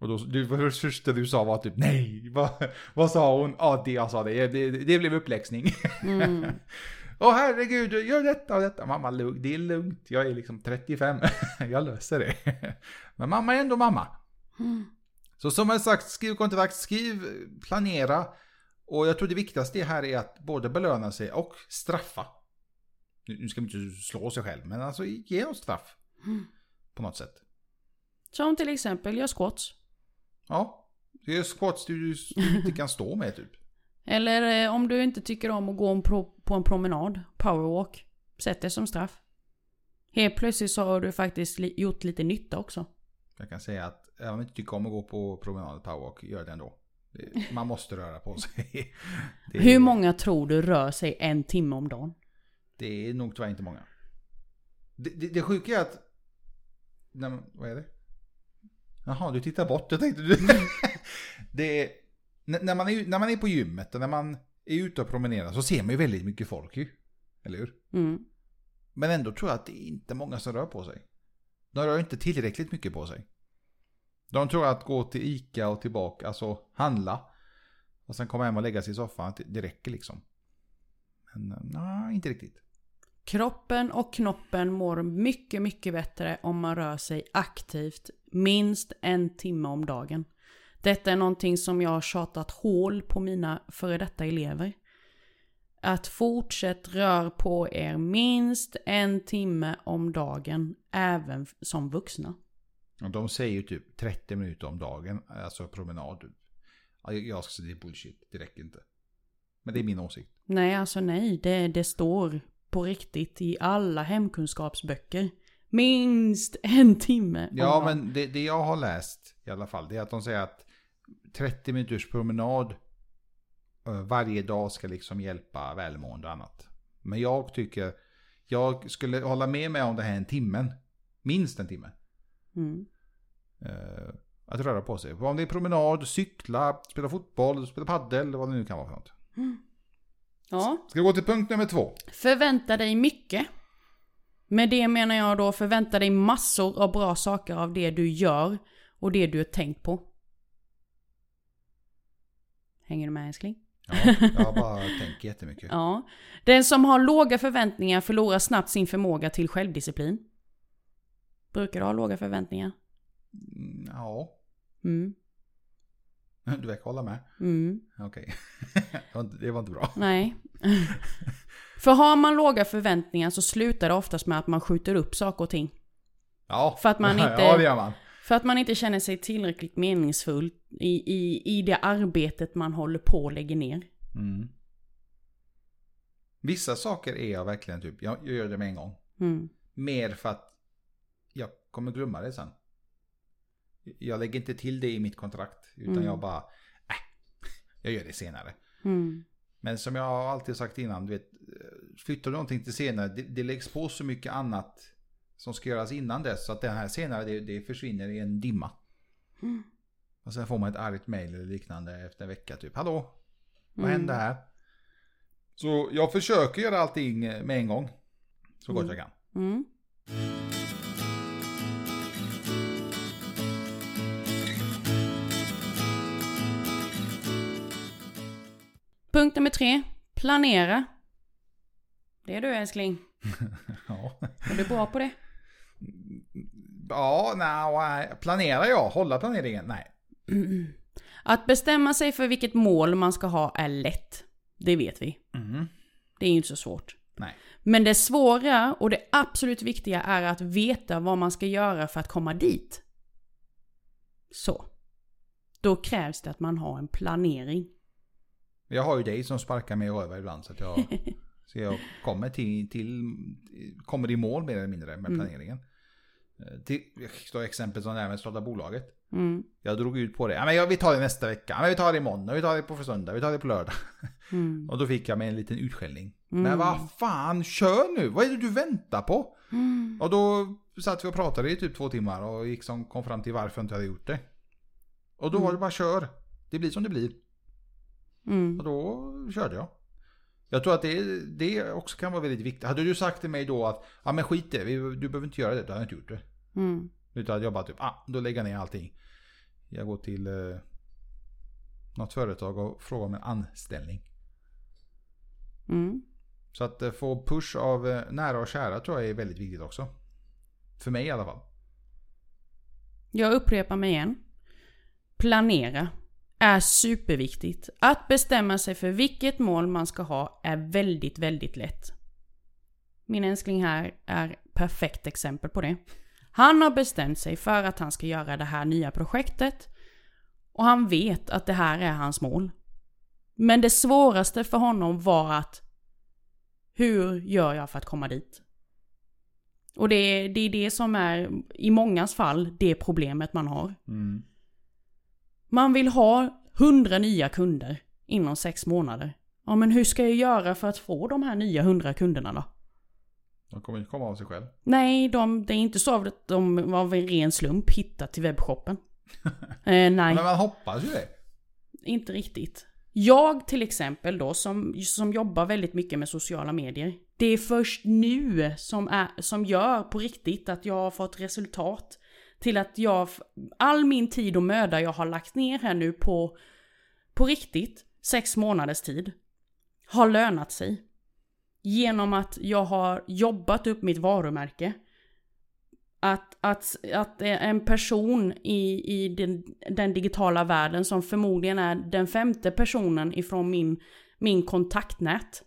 Och då, det första du sa var typ nej, vad, vad sa hon? Ja, det jag sa det, det, det blev uppläxning. Mm. Åh herregud, gör detta och detta. Mamma, det är lugnt. Jag är liksom 35. jag löser det. Men mamma är ändå mamma. Mm. Så som jag sagt, skriv kontrakt, skriv, planera. Och jag tror det viktigaste här är att både belöna sig och straffa. Nu ska man inte slå sig själv, men alltså ge oss straff. Mm. På något sätt. Som till exempel, gör squats. Ja, det är squats du, du inte kan stå med typ. Eller eh, om du inte tycker om att gå en pro, på en promenad, powerwalk. Sätt det som straff. Helt plötsligt så har du faktiskt li, gjort lite nytta också. Jag kan säga att även om man inte tycker om att gå på promenad powerwalk, gör det ändå. Det, man måste röra på sig. Det, Hur många tror du rör sig en timme om dagen? Det är nog tyvärr inte många. Det, det, det sjuka är att... Man- vad är det? Jaha, du tittar bort. Jag tänkte du... det är, när, man är, när man är på gymmet och när man är ute och promenerar så ser man ju väldigt mycket folk ju. Eller hur? Mm. Men ändå tror jag att det är inte många som rör på sig. De rör inte tillräckligt mycket på sig. De tror att gå till Ica och tillbaka, alltså handla. Och sen komma hem och lägga sig i soffan, det räcker liksom. Men eh, nej, inte riktigt. Kroppen och knoppen mår mycket, mycket bättre om man rör sig aktivt minst en timme om dagen. Detta är någonting som jag har tjatat hål på mina före detta elever. Att fortsätt rör på er minst en timme om dagen, även som vuxna. De säger ju typ 30 minuter om dagen, alltså promenad. Jag jag ska säga det är bullshit, det räcker inte. Men det är min åsikt. Nej, alltså nej, det, det står på riktigt i alla hemkunskapsböcker. Minst en timme Ja, men det, det jag har läst i alla fall, det är att de säger att 30 minuters promenad eh, varje dag ska liksom hjälpa välmående och annat. Men jag tycker, jag skulle hålla med mig om det här en timmen. Minst en timme. Mm. Eh, att röra på sig. Om det är promenad, cykla, spela fotboll, spela paddel, vad det nu kan vara för något. Ja, Ska vi gå till punkt nummer två? Förvänta dig mycket. Med det menar jag då förvänta dig massor av bra saker av det du gör och det du har tänkt på. Hänger du med älskling? Ja, jag bara tänker jättemycket. Ja. Den som har låga förväntningar förlorar snabbt sin förmåga till självdisciplin. Brukar du ha låga förväntningar? Mm, Ja, Mm. du verkar hålla med. Mm. Okej. inte- det var inte bra. Nej. För har man låga förväntningar så slutar det oftast med att man skjuter upp saker och ting. Ja, För att man inte- Ja, det gör man. För att man inte känner sig tillräckligt meningsfull i, i, i det arbetet man håller på och lägger ner. Mm. Vissa saker är jag verkligen typ, jag, jag gör det med en gång. Mm. Mer för att jag kommer glömma det sen. Jag lägger inte till det i mitt kontrakt. Utan Mm. jag bara, äh, jag gör det senare. Mm. Men som jag har alltid sagt innan, du vet, flyttar du någonting till senare, det, det läggs på så mycket annat som ska göras innan dess. Så att det här senare, det, det försvinner i en dimma. Mm. Och sen får man ett argt mail eller liknande efter en vecka typ. Hallå? Vad Mm. hände här? Så jag försöker göra allting med en gång. Så gott Mm. jag kan. Mm. Punkt nummer tre. Planera. Det är du älskling. Ja, Är du bra på det? ja nej, planerar jag? Hålla planeringen? Nej. Att bestämma sig för vilket mål man ska ha är lätt. Det vet vi. Mm. Det är ju inte så svårt. Nej. Men det svåra och det absolut viktiga är att veta vad man ska göra för att komma dit. Så. Då krävs det att man har en planering. Jag har ju dig som sparkar mig i röva ibland så att jag, så jag kommer till, till, kommer i mål mer eller mindre med Mm. planeringen. Eh, Till, så exempel som det här med starta bolaget. Mm. Jag drog ut på det. Ja, men jag, vi tar det nästa vecka. Ja, men vi tar det imorgon. Vi tar det på söndag. Vi tar det på lördag. Mm. Och då fick jag mig en liten utskällning. Mm. Men vad fan, kör nu! Vad är det du väntar på? Mm. Och då satt vi och pratade i typ två timmar och gick som kom fram till varför jag inte hade gjort det. Och då Mm. var det bara kör. Det blir som det blir. Mm. Och då körde jag. Jag tror att det, det också kan vara väldigt viktigt. Hade du sagt till mig då att ja men skit det, du behöver inte göra det, då hade jag inte gjort det. Mm. Utan jag bara typ, ah, då lägger jag ner allting. Jag går till eh, något företag och frågar om en anställning. Mm. Så att eh, få push av eh, nära och kära tror jag är väldigt viktigt också. För mig i alla fall. Jag upprepar mig igen. Planera är superviktigt. Att bestämma sig för vilket mål man ska ha är väldigt, väldigt lätt. Min älskling här är perfekt exempel på det. Han har bestämt sig för att han ska göra det här nya projektet. Och han vet att det här är hans mål. Men det svåraste för honom var att hur gör jag för att komma dit? Och det är, det är det som är i mångas fall det problemet man har. Man vill ha hundra nya kunder inom sex månader. Ja men hur ska jag göra för att få de här nya hundra kunderna då? De kommer inte komma av sig själv. Nej, de, det är inte så att de av en ren slump hittat till webbshoppen. eh, nej, Men man hoppas ju det. inte riktigt. Jag till exempel då som, som jobbar väldigt mycket med sociala medier. Det är först nu som, är, som gör på riktigt att jag har fått resultat. Till att jag, all min tid och möda jag har lagt ner här nu på, på riktigt, sex månaders tid, har lönat sig. Genom att jag har jobbat upp mitt varumärke. Att, att, att en person i, i den, den digitala världen som förmodligen är den femte personen ifrån min, min kontaktnät.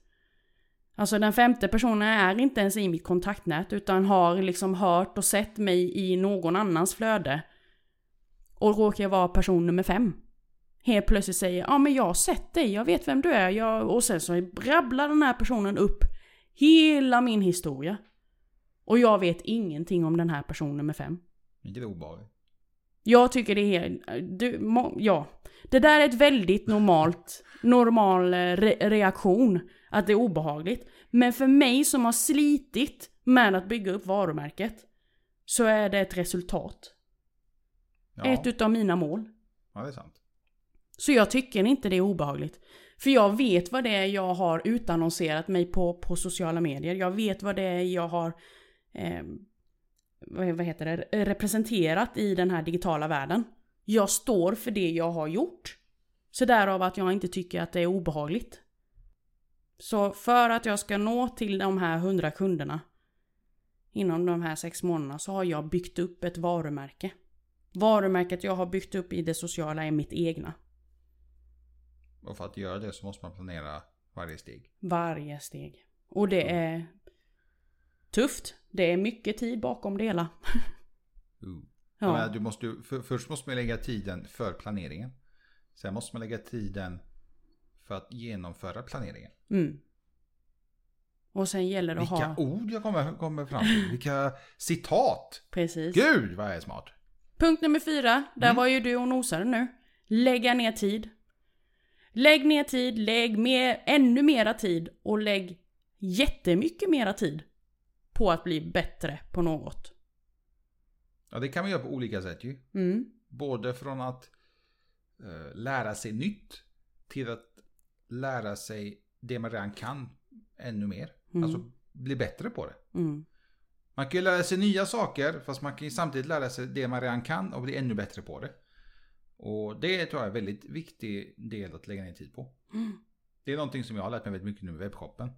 Alltså den femte personen är inte ens i mitt kontaktnät utan har liksom hört och sett mig i någon annans flöde. Och råkar vara person nummer fem. Helt plötsligt säger ja men jag har sett dig, jag vet vem du är. Jag... Och sen så rabblar den här personen upp hela min historia. Och jag vet ingenting om den här personen nummer fem. Vilket är obehagligt. Jag tycker det är helt... Du, må, ja. Det där är ett väldigt normalt, normal re reaktion. Att det är obehagligt. Men för mig som har slitit med att bygga upp varumärket. Så är det ett resultat. Ja, Ett utav mina mål. ja, det är sant. Så jag tycker inte det är obehagligt. För jag vet vad det är jag har utannonserat mig på, på sociala medier. Jag vet vad det är jag har eh, vad heter det, representerat i den här digitala världen. Jag står för det jag har gjort. Så därav att jag inte tycker att det är obehagligt. Så för att jag ska nå till de här hundra kunderna inom de här sex månaderna så har jag byggt upp ett varumärke. Varumärket jag har byggt upp i det sociala är mitt egna. Och för att göra det så måste man planera varje steg. Varje steg. Och det är tufft. Det är mycket tid bakom det hela. Uh. Ja. Du måste, för, först måste man lägga tiden för planeringen. Sen måste man lägga tiden för att genomföra planeringen. Mm. Och sen gäller det att Vilka ha... ord jag kommer, kommer fram till. Vilka citat. Precis. Gud vad jag är smart. Punkt nummer fyra. Där Mm. var ju du och nosade nu. Lägga ner tid. Lägg ner tid, lägg mer, ännu mera tid och lägg jättemycket mera tid på att bli bättre på något. Ja det kan man göra på olika sätt ju. Mm. Både från att eh, lära sig nytt till att lära sig det man redan kan ännu mer. Mm. Alltså bli bättre på det. Mm. Man kan ju lära sig nya saker fast man kan ju samtidigt lära sig det man redan kan och bli ännu bättre på det. Och det tror jag är en väldigt viktig del att lägga ner tid på. Mm. Det är någonting som jag har lärt mig väldigt mycket nu med webbshoppen.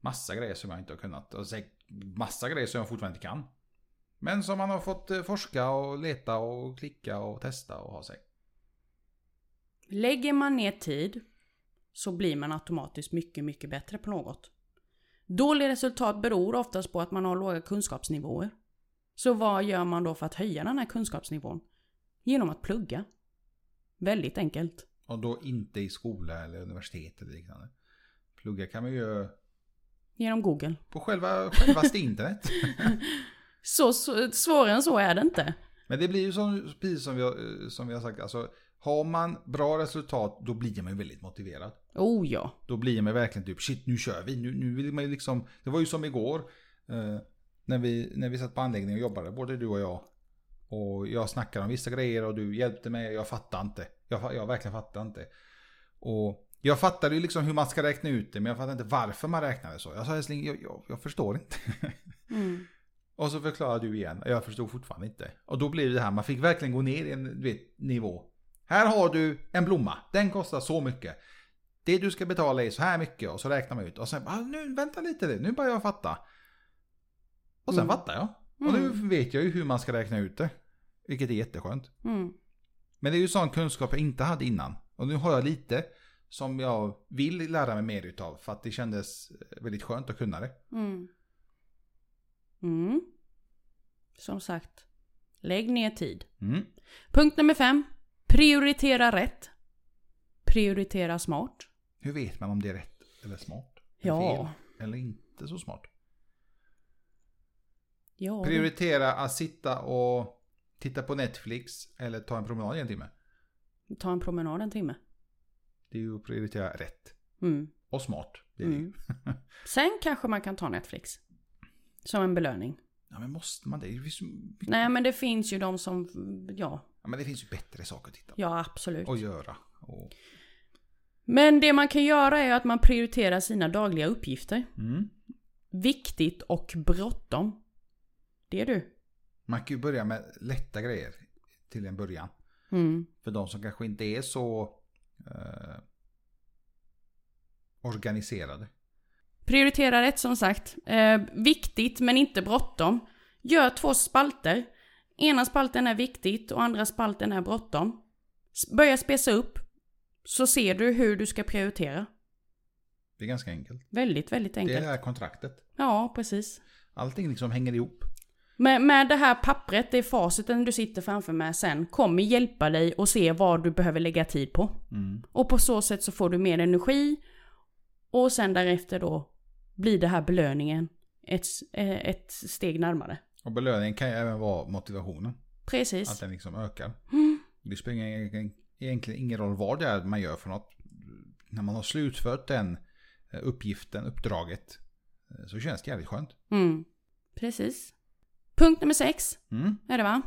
Massa grejer som jag inte har kunnat. Och massa grejer som jag fortfarande inte kan. Men som man har fått eh, forska och leta och klicka och testa och ha sig. Lägger man ner tid så blir man automatiskt mycket, mycket bättre på något. Dåliga resultat beror oftast på att man har låga kunskapsnivåer. Så vad gör man då för att höja den här kunskapsnivån? Genom att plugga. Väldigt enkelt. Och då inte i skola eller universitet eller liknande. Plugga kan man ju Genom Google. på själva, självaste internet. Så, så svårare än så är det inte. Men det blir ju som, precis som vi, har, som vi har sagt. Alltså, har man bra resultat då blir man ju väldigt motiverad. Oh ja. Då blir man verkligen typ shit nu kör vi. Nu, nu vill man ju liksom. Det var ju som igår. Eh, när, vi, när vi satt på anläggningen och jobbade. Både du och jag. Och jag snackade om vissa grejer och du hjälpte mig. Jag fattade inte. Jag, jag verkligen fattade inte. Och jag fattade ju liksom hur man ska räkna ut det. Men jag fattade inte varför man räknade så. Jag sa älskling jag, jag, jag förstår inte. Mm. Och så förklarade du igen. Jag förstod fortfarande inte. Och då blev det här. Man fick verkligen gå ner i en du vet, nivå. Här har du en blomma. Den kostar så mycket. Det du ska betala är så här mycket. Och så räknar man ut. Och sen, ah, nu vänta lite. Nu börjar jag fatta. Och sen Mm. fattar jag. Och nu Mm. vet jag ju hur man ska räkna ut det. Vilket är jätteskönt. Mm. Men det är ju sån kunskap jag inte hade innan. Och nu har jag lite som jag vill lära mig mer utav. För att det kändes väldigt skönt att kunna det. Mm. Mm. Som sagt. Lägg ner tid. Mm. Punkt nummer fem. Prioritera rätt. Prioritera smart. Hur vet man om det är rätt eller smart? Eller Ja. Fel, eller inte så smart? Ja. Prioritera att sitta och titta på Netflix eller ta en promenad i en timme. Ta en promenad en timme. Det är ju att prioritera rätt. Mm. Och smart. Det är det. Mm. Sen kanske man kan ta Netflix. Som en belöning. Ja men måste man det? Det mycket- Nej men det finns ju de som, ja, ja, men det finns ju bättre saker att titta på. ja absolut. Och göra. Och, Men det man kan göra är att man prioriterar sina dagliga uppgifter. mm. viktigt och bråttom. Det är du. Man kan ju börja med lätta grejer till en början. Mm. För de som kanske inte är så eh, organiserade. Prioritera rätt som sagt. Eh, viktigt men inte bråttom. Gör två spalter. Ena spalten är viktigt och andra spalten är bråttom. Börja spesa upp. Så ser du hur du ska prioritera. Det är ganska enkelt. Väldigt, väldigt Det enkelt. är kontraktet. Ja, precis. Allting liksom hänger ihop. Med, med det här pappret, det är faciten du sitter framför med sen, kommer hjälpa dig att se vad du behöver lägga tid på. Mm. Och på så sätt så får du mer energi. Och sen därefter då blir det här belöningen ett, eh, ett steg närmare. Och belöningen kan ju även vara motivationen. Att Precis. den liksom ökar. Mm. Det spelar egentligen- egentligen ingen roll vad det är man gör för något. När man har slutfört den eh, uppgiften, uppdraget, eh, så känns det jävligt skönt. Mm. Precis. Punkt nummer sex Mm. är det va?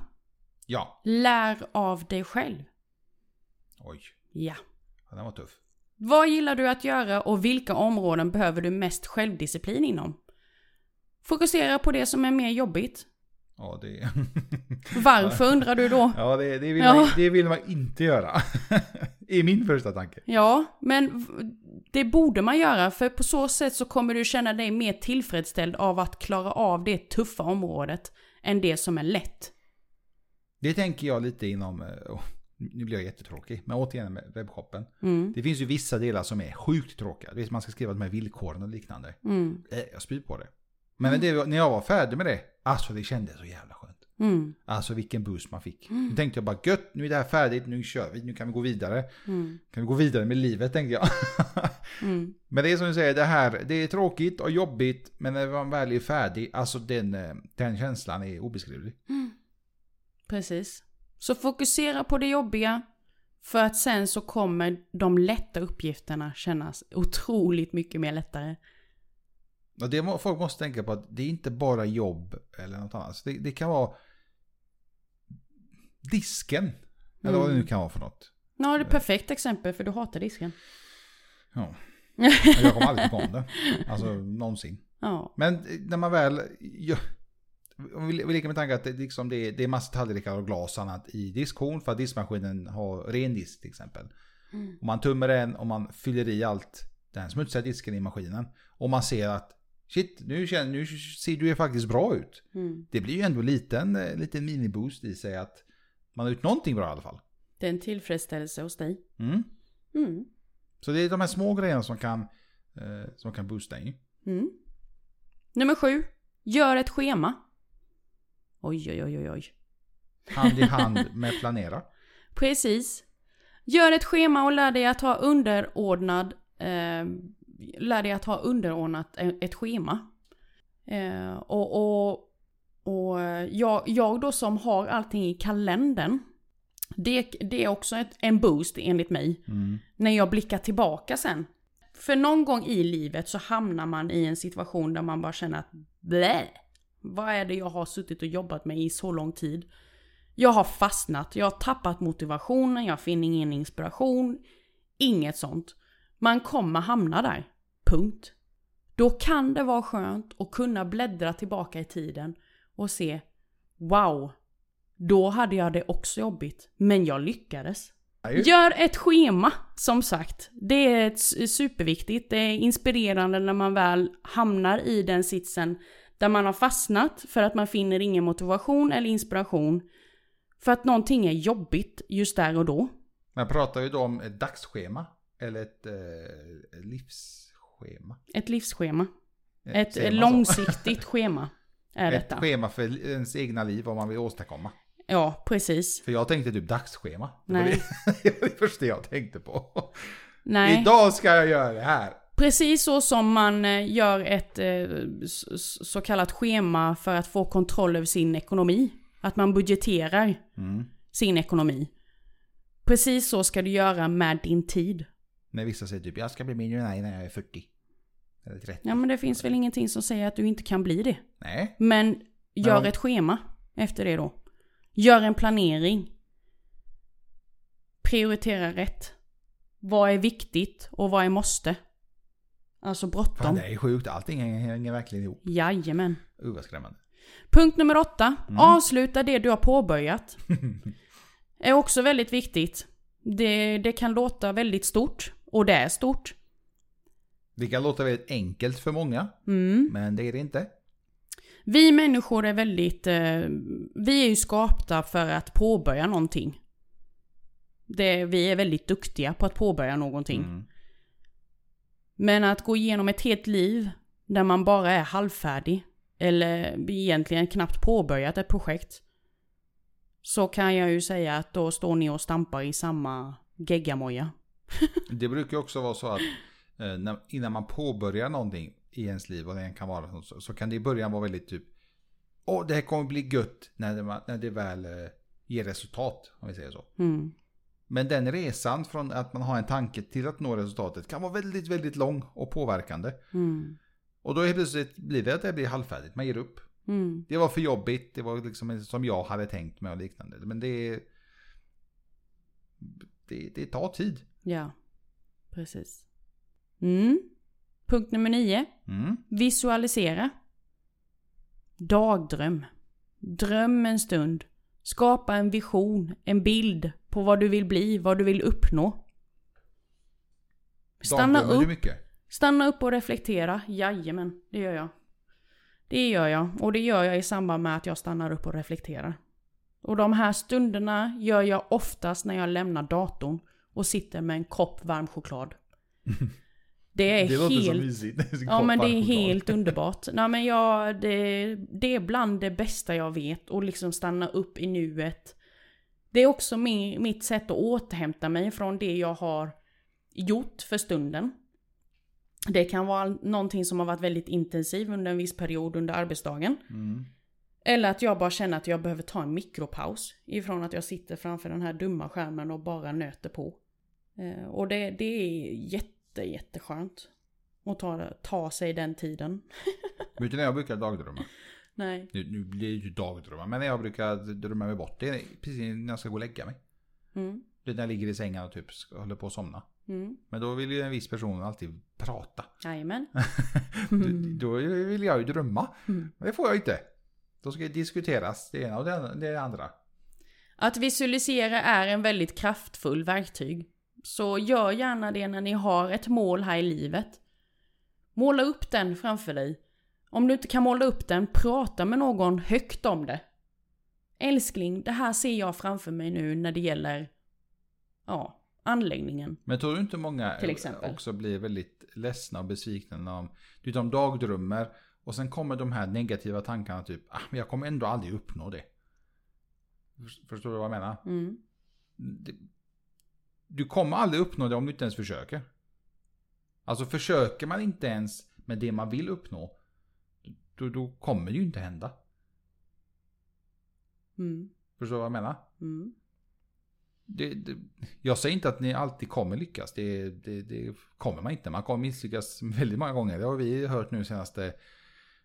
Ja. Lär av dig själv. Oj, Ja. ja, den var tuff. Vad gillar du att göra och vilka områden behöver du mest självdisciplin inom? Fokusera på det som är mer jobbigt. Ja, det, Varför undrar du då? ja, det, det, vill, Ja. Man, det vill man inte göra. I min första tanke. Ja, men det borde man göra för på så sätt så kommer du känna dig mer tillfredsställd av att klara av det tuffa området än det som är lätt. Det tänker jag lite inom, eh, oh, nu blir jag jättetråkig, men återigen med webbshoppen. Mm, Det finns ju vissa delar som är sjukt tråkiga. Man ska skriva de här villkoren och liknande. mm, Eh, Jag spyr på det. Men det, när jag var färdig med det, alltså det kändes så jävla skönt. mm, Alltså vilken boost man fick. Nu tänkte jag bara gött, nu är det här färdigt, nu kör vi, nu kan vi gå vidare. mm, Kan vi gå vidare med livet tänkte jag. mm. men det är som du säger, det här, det är tråkigt och jobbigt, men när man väl är färdig, alltså den, eh, den känslan är obeskrivlig. Precis. Så fokusera på det jobbiga. För att sen så kommer de lätta uppgifterna kännas otroligt mycket mer lättare. Och det må, folk måste tänka på att det är inte bara jobb eller något annat. Det, det kan vara disken. Eller vad det nu kan vara för något. Ja, det är ett perfekt exempel för du hatar disken. Ja. Jag kommer aldrig tycka om det. Alltså någonsin. Ja. Men när man väl... Om vi vi leker med tanken att det, liksom det, är, det är massa tallrikar och glas och annat i diskhon för att diskmaskinen har ren disk till exempel. Mm. Och man tummar den och man fyller i allt den smutsiga disken i maskinen. Och man ser att shit, nu, känner, nu ser du ju faktiskt bra ut. Mm. Det blir ju ändå en liten, eh, liten miniboost i sig att man har gjort någonting bra i alla fall. Det är en tillfredsställelse hos dig. Mm. Mm. Så det är de här små grejerna som kan, eh, som kan boosta in. Mm. Nummer sju. Gör ett schema. Oj, oj, oj, oj, oj. Hand i hand med planera. Precis. Gör ett schema och lär dig att ha underordnad... Eh, lär dig att ha underordnat e- ett schema. Eh, och och, och jag, jag då som har allting i kalendern. Det, det är också ett, en boost enligt mig. Mm. När jag blickar tillbaka sen. För någon gång i livet så hamnar man i en situation där man bara känner att blä. Vad är det jag har suttit och jobbat med i så lång tid? Jag har fastnat, jag har tappat motivationen, jag finner ingen inspiration. Inget sånt. Man kommer hamna där. Punkt. Då kan det vara skönt att kunna bläddra tillbaka i tiden och se Wow! Då hade jag det också jobbigt, men jag lyckades. Gör ett schema, som sagt. Det är superviktigt. Det är inspirerande när man väl hamnar i den sitsen där man har fastnat för att man finner ingen motivation eller inspiration. För att någonting är jobbigt just där och då. Men pratar vi då om ett dagsschema? Eller ett eh, livsschema? Ett livsschema. Ett så? långsiktigt schema är Ett detta. schema för ens egna liv, vad man vill åstadkomma. Ja, precis. För jag tänkte typ dagsschema. Det var Nej. det, det var det första jag tänkte på. Nej. Idag ska jag göra det här. Precis så som man eh, gör ett eh, så kallat schema för att få kontroll över sin ekonomi. Att man budgeterar Mm. sin ekonomi. Precis så ska du göra med din tid. När vissa säger typ jag ska bli miljonär när jag är 40. Eller 30. Ja men det finns väl ingenting som säger att du inte kan bli det. Nej. Men gör om- ett schema efter det då. Gör en planering. Prioritera rätt. Vad är viktigt och vad är måste? Alltså Fan, bråttom. det är sjukt. Allting hänger verkligen ihop. Jajamän. Uh, vad skrämmande. Punkt nummer åtta. Mm. Avsluta det du har påbörjat. är också väldigt viktigt. Det, det kan låta väldigt stort. Och det är stort. Det kan låta väldigt enkelt för många, Mm. men det är det inte. Vi människor är väldigt... Eh, vi är ju skapta för att påbörja någonting. Det, vi är väldigt duktiga på att påbörja någonting. Mm. Men att gå igenom ett helt liv där man bara är halvfärdig eller egentligen knappt påbörjat ett projekt. Så kan jag ju säga att då står ni och stampar i samma geggamoja. Det brukar också vara så att eh, när, innan man påbörjar någonting i ens liv, och det kan vara så, så kan det i början vara väldigt typ Åh, det här kommer bli gött när det, när det väl eh, ger resultat, om vi säger så. Mm. Men den resan från att man har en tanke till att nå resultatet kan vara väldigt, väldigt lång och påverkande. Mm. Och då helt plötsligt blir det att det blir halvfärdigt, man ger upp. Mm. Det var för jobbigt, det var liksom som jag hade tänkt mig och liknande. Men det, det, det tar tid. Ja, precis. Mm. Punkt nummer nio. Mm. Visualisera. Dagdröm. Dröm en stund. Skapa en vision, en bild på vad du vill bli, vad du vill uppnå. Stanna Dagdrömmer du upp, mycket? stanna upp och reflektera. Jajamän, det gör jag. Det gör jag. Och det gör jag i samband med att jag stannar upp och reflekterar. Och de här stunderna gör jag oftast när jag lämnar datorn och sitter med en kopp varm choklad. Det är Det låter så helt... mysigt. Ja men det är helt underbart. Nej men jag, det, det är bland det bästa jag vet. Och liksom stanna upp i nuet. Det är också min, mitt sätt att återhämta mig från det jag har gjort för stunden. Det kan vara någonting som har varit väldigt intensivt under en viss period under arbetsdagen. Mm. Eller att jag bara känner att jag behöver ta en mikropaus. Ifrån att jag sitter framför den här dumma skärmen och bara nöter på. Eh, och det, det är jätte, jätteskönt. Att ta, ta sig den tiden. Vet du när jag brukar dagdrömma? Nej. Nu, nu blir det ju dagdrömmar, men när jag brukar drömma mig bort, det är precis när jag ska gå och lägga mig. Mm. Det är när jag ligger i sängen och typ håller på att somna. Mm. Men då vill ju en viss person alltid prata. Jajamän. Då vill jag ju drömma. Mm. Men det får jag inte. Då ska det diskuteras det ena och det andra. Att visualisera är en väldigt kraftfull verktyg. Så gör gärna det när ni har ett mål här i livet. Måla upp den framför dig. Om du inte kan måla upp den, prata med någon högt om det. Älskling, det här ser jag framför mig nu när det gäller ja, anläggningen. Men tror du inte många också blir väldigt ledsna och besvikna när de, du de dagdrömmer och sen kommer de här negativa tankarna typ, ah, men jag kommer ändå aldrig uppnå det. Förstår du vad jag menar? Mm. Det- Du kommer aldrig uppnå det om du inte ens försöker. Alltså försöker man inte ens med det man vill uppnå, då, då kommer det ju inte hända. Mm. Förstår du vad jag menar? Mm. Det, det, jag säger inte att ni alltid kommer lyckas. Det, det, kommer man inte. Man kommer misslyckas väldigt många gånger. Det har vi hört nu senaste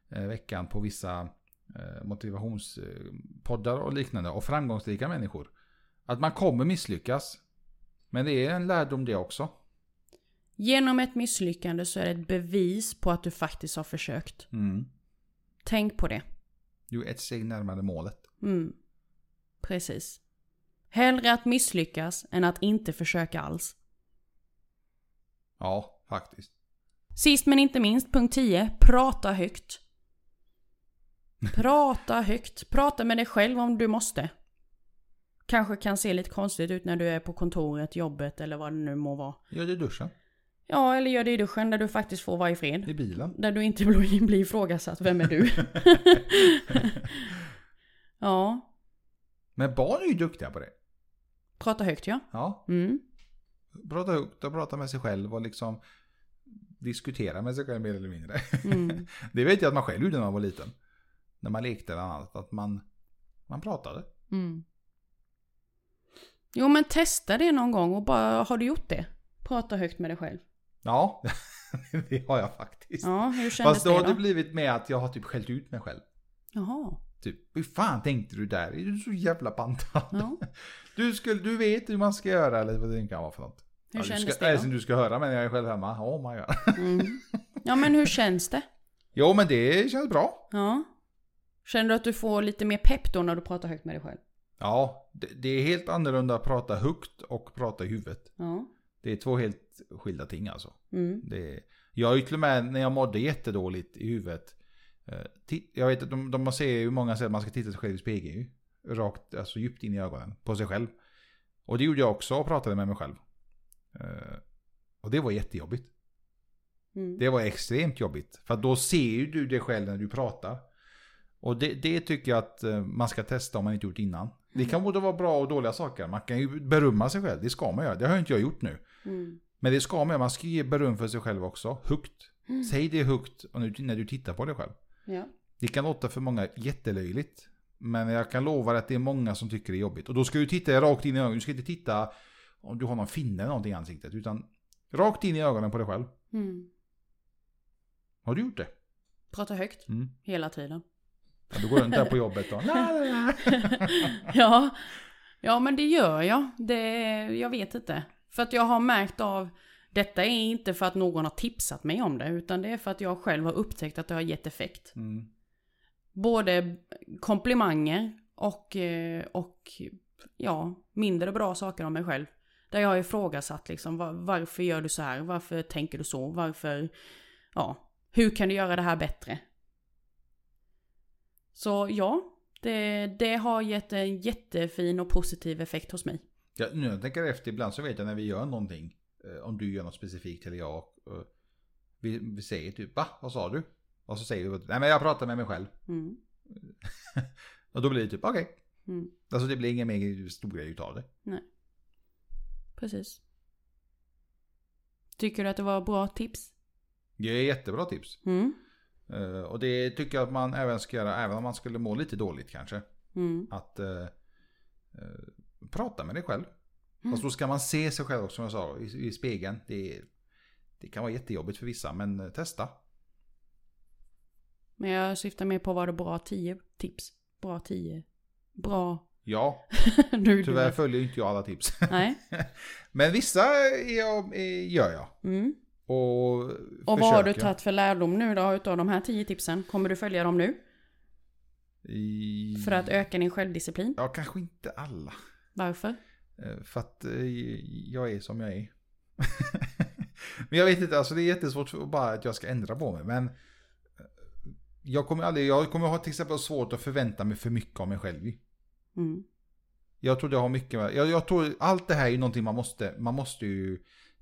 eh, veckan på vissa eh, motivationspoddar och liknande. Och framgångsrika människor. Att man kommer misslyckas. Men det är en lärdom det också. Genom ett misslyckande så är det ett bevis på att du faktiskt har försökt. Mm. Tänk på det. Du är ett steg närmare målet. Mm. Precis. Hellre att misslyckas än att inte försöka alls. Ja, faktiskt. Sist men inte minst, punkt 10. Prata högt. Prata högt. Prata med dig själv om du måste. Kanske kan se lite konstigt ut när du är på kontoret, jobbet eller vad det nu må vara. Gör det i duschen. Ja, eller gör det i duschen där du faktiskt får vara i fred. I bilen. Där du inte blir blir ifrågasatt. Vem är du? ja, Men barn är ju duktiga på det. prata högt ja. Ja. Mm. Prata högt och prata med sig själv och liksom diskutera med sig själv mer eller mindre. Mm. Det vet jag att man själv gjorde när man var liten. När man lekte eller annat. Att man, man pratade. Mm. Jo men testa det någon gång och bara, har du gjort det? Prata högt med dig själv. Ja, det har jag faktiskt. Ja, hur kändes Fast då det har då? det blivit med att jag har typ skällt ut mig själv. Jaha. Typ, hur fan tänkte du där? Är du så jävla pantad? Ja. Du, skulle, du vet hur man ska göra eller vad det kan vara för något. Hur Ja, du kändes ska, det det då? som du ska höra men jag är själv hemma. Oh my god. Mm. Ja, men hur känns det? Jo, men det känns bra. Ja. Känner du att du får lite mer pepp då när du pratar högt med dig själv? Ja, det, det är helt annorlunda att prata högt och prata i huvudet. Ja. Det är två helt skilda ting alltså. Mm. Det är, jag ju till och med när jag mådde jättedåligt i huvudet. eh, Jag vet att de, de ser ju många säger att man ska titta sig själv i spegeln. Rakt, alltså djupt in i ögonen på sig själv. Och det gjorde jag också och pratade med mig själv. Eh, Och det var jättejobbigt. Mm. Det var extremt jobbigt. För då ser ju du dig själv när du pratar. Och det, det tycker jag att eh, man ska testa om man inte gjort innan. Det kan både vara bra och dåliga saker. Man kan ju berömma sig själv, det ska man göra. Det har inte jag gjort nu. Mm. Men det ska man göra, man ska ge beröm för sig själv också. Högt. Mm. Säg det högt och nu- när du tittar på dig själv. Ja. Det kan låta för många jättelöjligt. Men jag kan lova att det är många som tycker det är jobbigt. Och då ska du titta rakt in i ögonen. Du ska inte titta om du har någon finne eller någonting i ansiktet. Utan rakt in i ögonen på dig själv. Mm. Har du gjort det? Prata högt Mm. hela tiden. Ja, du går runt där på jobbet la. ja. ja, men det gör jag. Det, jag vet inte. För att jag har märkt av, detta är inte för att någon har tipsat mig om det, utan det är för att jag själv har upptäckt att det har gett effekt. Mm. Både komplimanger och, eh, och ja, mindre bra saker om mig själv. Där jag har ifrågasatt liksom, var, varför gör du så här? Varför tänker du så? Varför, ja, hur kan du göra det här bättre? Så ja, det, det har gett en jättefin och positiv effekt hos mig. Ja, nu när jag tänker efter ibland så vet jag när vi gör någonting. eh, Om du gör något specifikt eller jag. eh, Vi, vi säger typ va? Vad sa du? Och så säger vi nej men jag pratar med mig själv. Mm. Och då blir det typ okej. Mm. Alltså det blir ingen mer stor grej utav det. Precis. Tycker du att det var bra tips? Det är jättebra tips. Mm. Eh, Och det tycker jag att man även ska göra, även om man skulle må lite dåligt kanske. Mm. Att eh, eh, prata med dig själv. Mm. Fast då ska man se sig själv också som jag sa i, i spegeln. Det, det kan vara jättejobbigt för vissa men testa. Men jag syftar mer på var det bra 10 tips? Bra 10? Bra... Ja, nu tyvärr följer inte jag alla tips. Nej. men vissa är jag, är, gör jag. Mm. Och, Och vad har du tagit för lärdom nu då utav de här 10 tipsen? Kommer du följa dem nu? I... För att öka din självdisciplin? Ja, kanske inte alla. Varför? Eh, För att eh, jag är som jag är. men jag vet inte, alltså det är jättesvårt för bara att jag ska ändra på mig. Men eh, jag kommer aldrig, jag kommer ha till exempel svårt att förvänta mig för mycket av mig själv. Mm. Jag tror det har mycket med, jag, jag tror allt det här är någonting man måste, man måste ju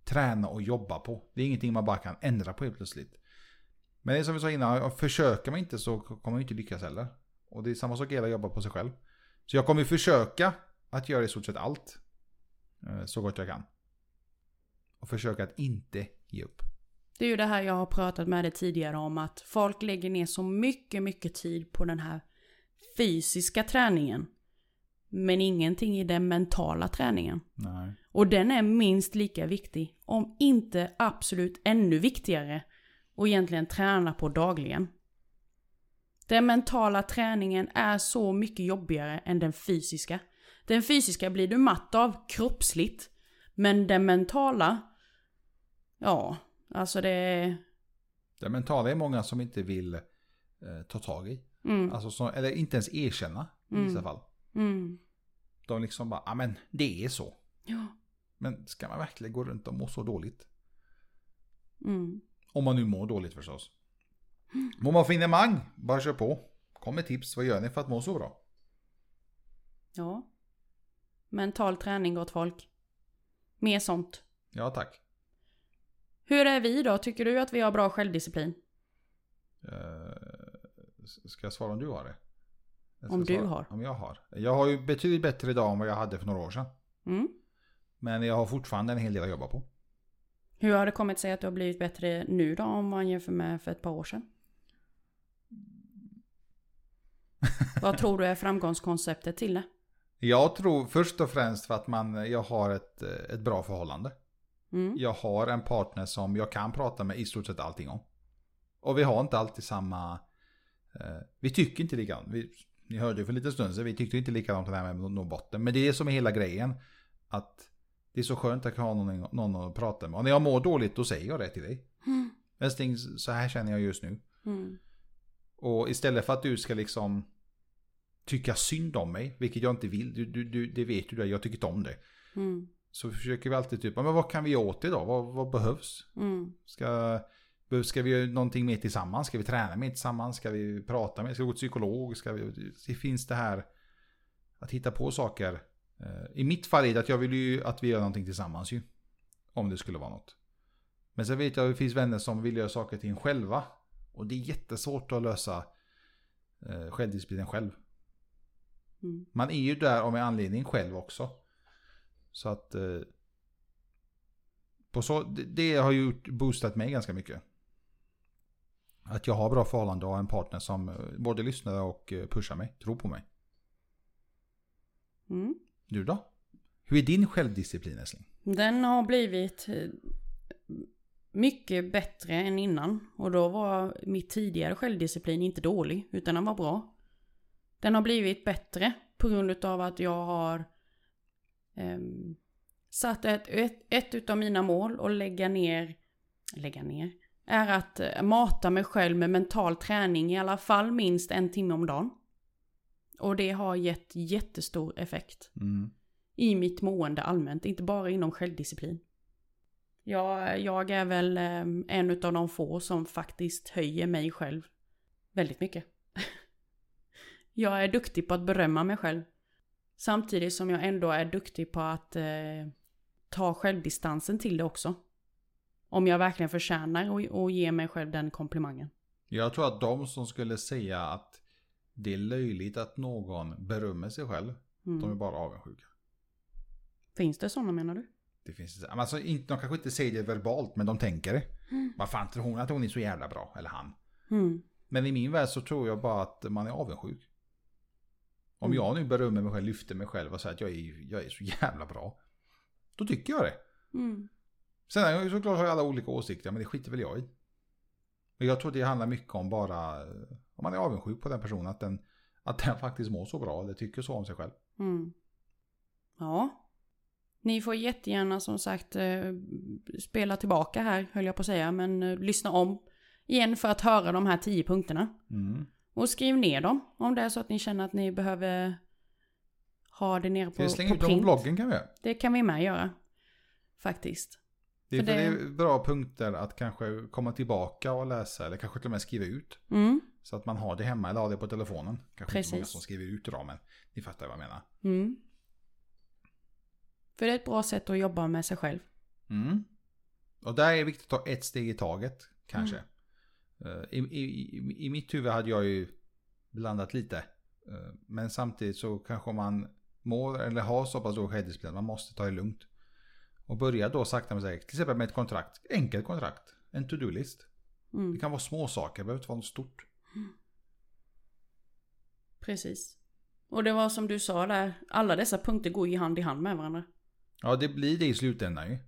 träna och jobba på. Det är ingenting man bara kan ändra på helt plötsligt. Men det är som vi sa innan, försöker man inte så kommer man inte lyckas heller. Och det är samma sak gäller att jobba på sig själv. Så jag kommer försöka att göra i stort sett allt. Eh, så gott jag kan. Och försöka att inte ge upp. Det är ju det här jag har pratat med dig tidigare om att folk lägger ner så mycket, mycket tid på den här fysiska träningen. Men ingenting i den mentala träningen. Nej. Och den är minst lika viktig, om inte absolut ännu viktigare, och egentligen träna på dagligen. Den mentala träningen är så mycket jobbigare än den fysiska. Den fysiska blir du matt av kroppsligt, men den mentala, ja, alltså det är... Det mentala är många som inte vill eh, ta tag i. Mm, Alltså som, eller inte ens erkänna i vissa Mm. fall. Mm, De liksom bara, ja men det är så. ja, Men ska man verkligen gå runt och må så dåligt? mm. Om man nu mår dåligt förstås. Mår man finemang, bara kör på. Kom med tips, vad gör ni för att må så bra? Ja. Mental träning gott folk. Mer sånt. Ja tack. Hur är vi då? Tycker du att vi har bra självdisciplin? Eh, ska jag svara om du har det? Om du svara, har. Om jag har. Jag har ju betydligt bättre idag än vad jag hade för några år sedan. Mm. Men jag har fortfarande en hel del att jobba på. Hur har det kommit sig att du har blivit bättre nu då om man jämför med för ett par år sedan? Vad tror du är framgångskonceptet till det? Jag tror först och främst för att man, jag har ett, ett bra förhållande. Mm. Jag har en partner som jag kan prata med i stort sett allting om. Och vi har inte alltid samma... Eh, vi tycker inte likadant. Vi, ni hörde ju för lite stund sedan, vi tyckte inte likadant det här med nå botten. Men det är det som är hela grejen. Att det är så skönt att ha någon, någon att prata med. Och när jag mår dåligt då säger jag det till dig. Mm. Älskling, så här känner jag just nu. Mm. Och istället för att du ska liksom tycka synd om mig, vilket jag inte vill, du, du, du, det vet du jag tycker inte om det. Mm. Så försöker vi alltid typ, men vad kan vi göra åt då? Vad, vad behövs? Mm. Ska, ska vi göra någonting mer tillsammans? Ska vi träna mer tillsammans? Ska vi prata mer? Ska vi gå till psykolog? Ska vi, det finns det här att hitta på saker. Eh, I mitt fall är det att jag vill ju att vi gör någonting tillsammans ju. Om det skulle vara något. Men sen vet jag att det finns vänner som vill göra saker till en själva. Och det är jättesvårt att lösa eh, självdisciplinen själv. Mm. Man är ju där av en anledning själv också. Så att... Eh, på så, det, det har ju boostat mig ganska mycket. Att jag har bra förhållande och en partner som eh, både lyssnar och eh, pushar mig, tror på mig. Mm. Du då? Hur är din självdisciplin älskling? Den har blivit eh, mycket bättre än innan. Och då var mitt tidigare självdisciplin inte dålig, utan den var bra. Den har blivit bättre på grund av att jag har ehm, satt ett, ett, ett utav mina mål och lägga ner, lägga ner, är att eh, mata mig själv med mental träning i alla fall minst en timme om dagen. Och det har gett jättestor effekt Mm. i mitt mående allmänt, inte bara inom självdisciplin. Jag, jag är väl eh, en av de få som faktiskt höjer mig själv väldigt mycket. jag är duktig på att berömma mig själv. Samtidigt som jag ändå är duktig på att eh, ta självdistansen till det också. Om jag verkligen förtjänar och, och ge mig själv den komplimangen. Jag tror att de som skulle säga att det är löjligt att någon berömmer sig själv, Mm. de är bara avundsjuka. Finns det sådana menar du? Det finns, alltså, inte, de kanske inte säger det verbalt, men de tänker det. Mm. Vad fan tror hon att hon är så jävla bra? Eller han. Mm. Men i min värld så tror jag bara att man är avundsjuk. Om Mm. jag nu berömmer mig själv, lyfter mig själv och säger att jag är, jag är så jävla bra. Då tycker jag det. Mm. Sen är såklart har jag alla olika åsikter, men det skiter väl jag i. Men jag tror det handlar mycket om bara, eh, om man är avundsjuk på den personen, att den, att den faktiskt mår så bra eller tycker så om sig själv. Mm. Ja. Ni får jättegärna som sagt eh, spela tillbaka här, höll jag på att säga, men eh, lyssna om igen för att höra de här tio punkterna. Mm. Och skriv ner dem om det är så att ni känner att ni behöver ha det nere vi på, slänga på ut dem på print. bloggen kan vi göra. Det kan vi med göra. Faktiskt. Det är, det... det- är bra punkter att kanske komma tillbaka och läsa eller kanske till och med skriva ut. Mm. Så att man har det hemma eller har det på telefonen. Kanske inte många Precis. som skriver ut idag men ni fattar vad jag menar. Mm. För det är ett bra sätt att jobba med sig själv. Mm. Och där är det viktigt att ta ett steg i taget kanske. Mm. Eh, I, i, i, mitt huvud hade jag ju blandat lite. Eh, Men samtidigt så kanske man mår eller har så pass dålig självdisciplin man måste ta det lugnt. Och börja då sakta men säkert. Till exempel med ett kontrakt. Enkelt kontrakt. En to-do-list. Det Mm. kan vara små saker, det behöver inte vara något stort. Precis. Och det var som du sa där, alla dessa punkter går ju hand i hand med varandra. Ja, det blir det i slutändan ju.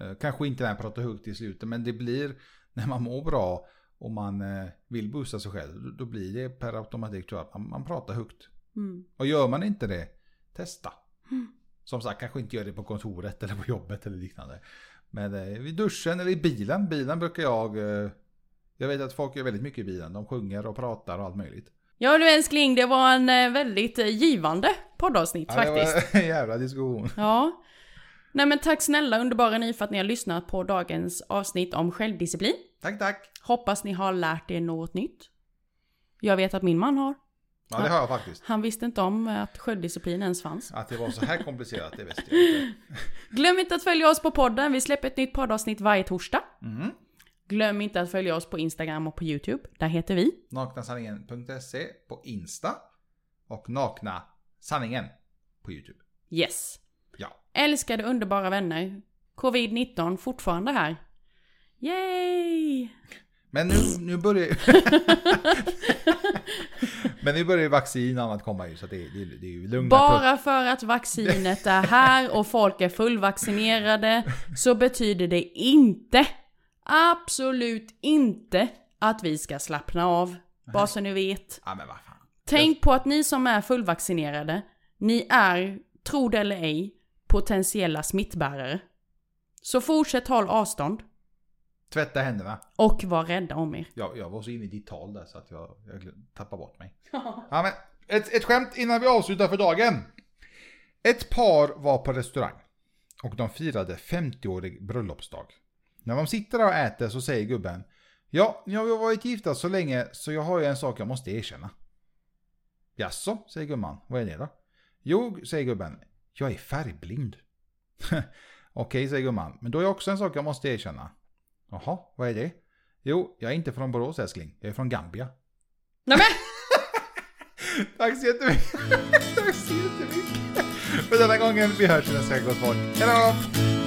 Eh, Kanske inte när jag pratar högt i slutet, men det blir när man mår bra och man eh, vill boosta sig själv. då- blir det per automatik tror jag att man, man pratar högt. Mm. Och gör man inte det, testa. Mm. Som sagt, kanske inte gör det på kontoret eller på jobbet eller liknande. Men eh, vid duschen eller i bilen. Bilen brukar jag... Eh, jag vet att folk gör väldigt mycket i bilen. De sjunger och pratar och allt möjligt. Ja du älskling, det var en eh, väldigt eh, givande poddavsnitt Ja, faktiskt. Det var en jävla diskussion. Ja. Nej men tack snälla underbara ni för att ni har lyssnat på dagens avsnitt om självdisciplin. Tack, tack. Hoppas ni har lärt er något nytt. Jag vet att min man har. Ja, det har jag faktiskt. Han visste inte om att självdisciplin ens fanns. Att det var så här komplicerat, det visste jag inte. Glöm inte att följa oss på podden. Vi släpper ett nytt poddavsnitt varje torsdag. Mm. Glöm inte att följa oss på Instagram och på YouTube. Där heter vi. Naknasanningen.se på Insta. Och Nakna Sanningen på YouTube. Yes. Ja. Älskade underbara vänner. Covid-19 fortfarande här. Yay! Men nu, nu börjar Men nu börjar ju vaccin och annat komma ju så det, det, det är ju lugna Bara för att vaccinet är här och folk är fullvaccinerade så betyder det inte, absolut inte, att vi ska slappna av. Bara så ni vet. Ja men vad fan. Tänk på att ni som är fullvaccinerade, ni är, tro det eller ej, potentiella smittbärare. Så fortsätt håll avstånd. Tvätta händerna. Och var rädda om er. Jag, jag var så inne i ditt tal där så att jag, jag tappade bort mig. Ja, men ett, ett skämt innan vi avslutar för dagen. Ett par var på restaurang och de firade 50-årig bröllopsdag. När de sitter där och äter så säger gubben Ja, nu har vi varit gifta så länge så jag har ju en sak jag måste erkänna. Jaså, säger gumman. Vad är det då? Jo, säger gubben. Jag är färgblind. Okej, säger gumman. Men då är också en sak jag måste erkänna. Jaha, vad är det? Jo, jag är inte från Borås älskling. Jag är från Gambia. Nej men! Tack så jättemycket. Tack så jättemycket. För denna gången. Vi hörs nästa gång gott folk. Hejdå!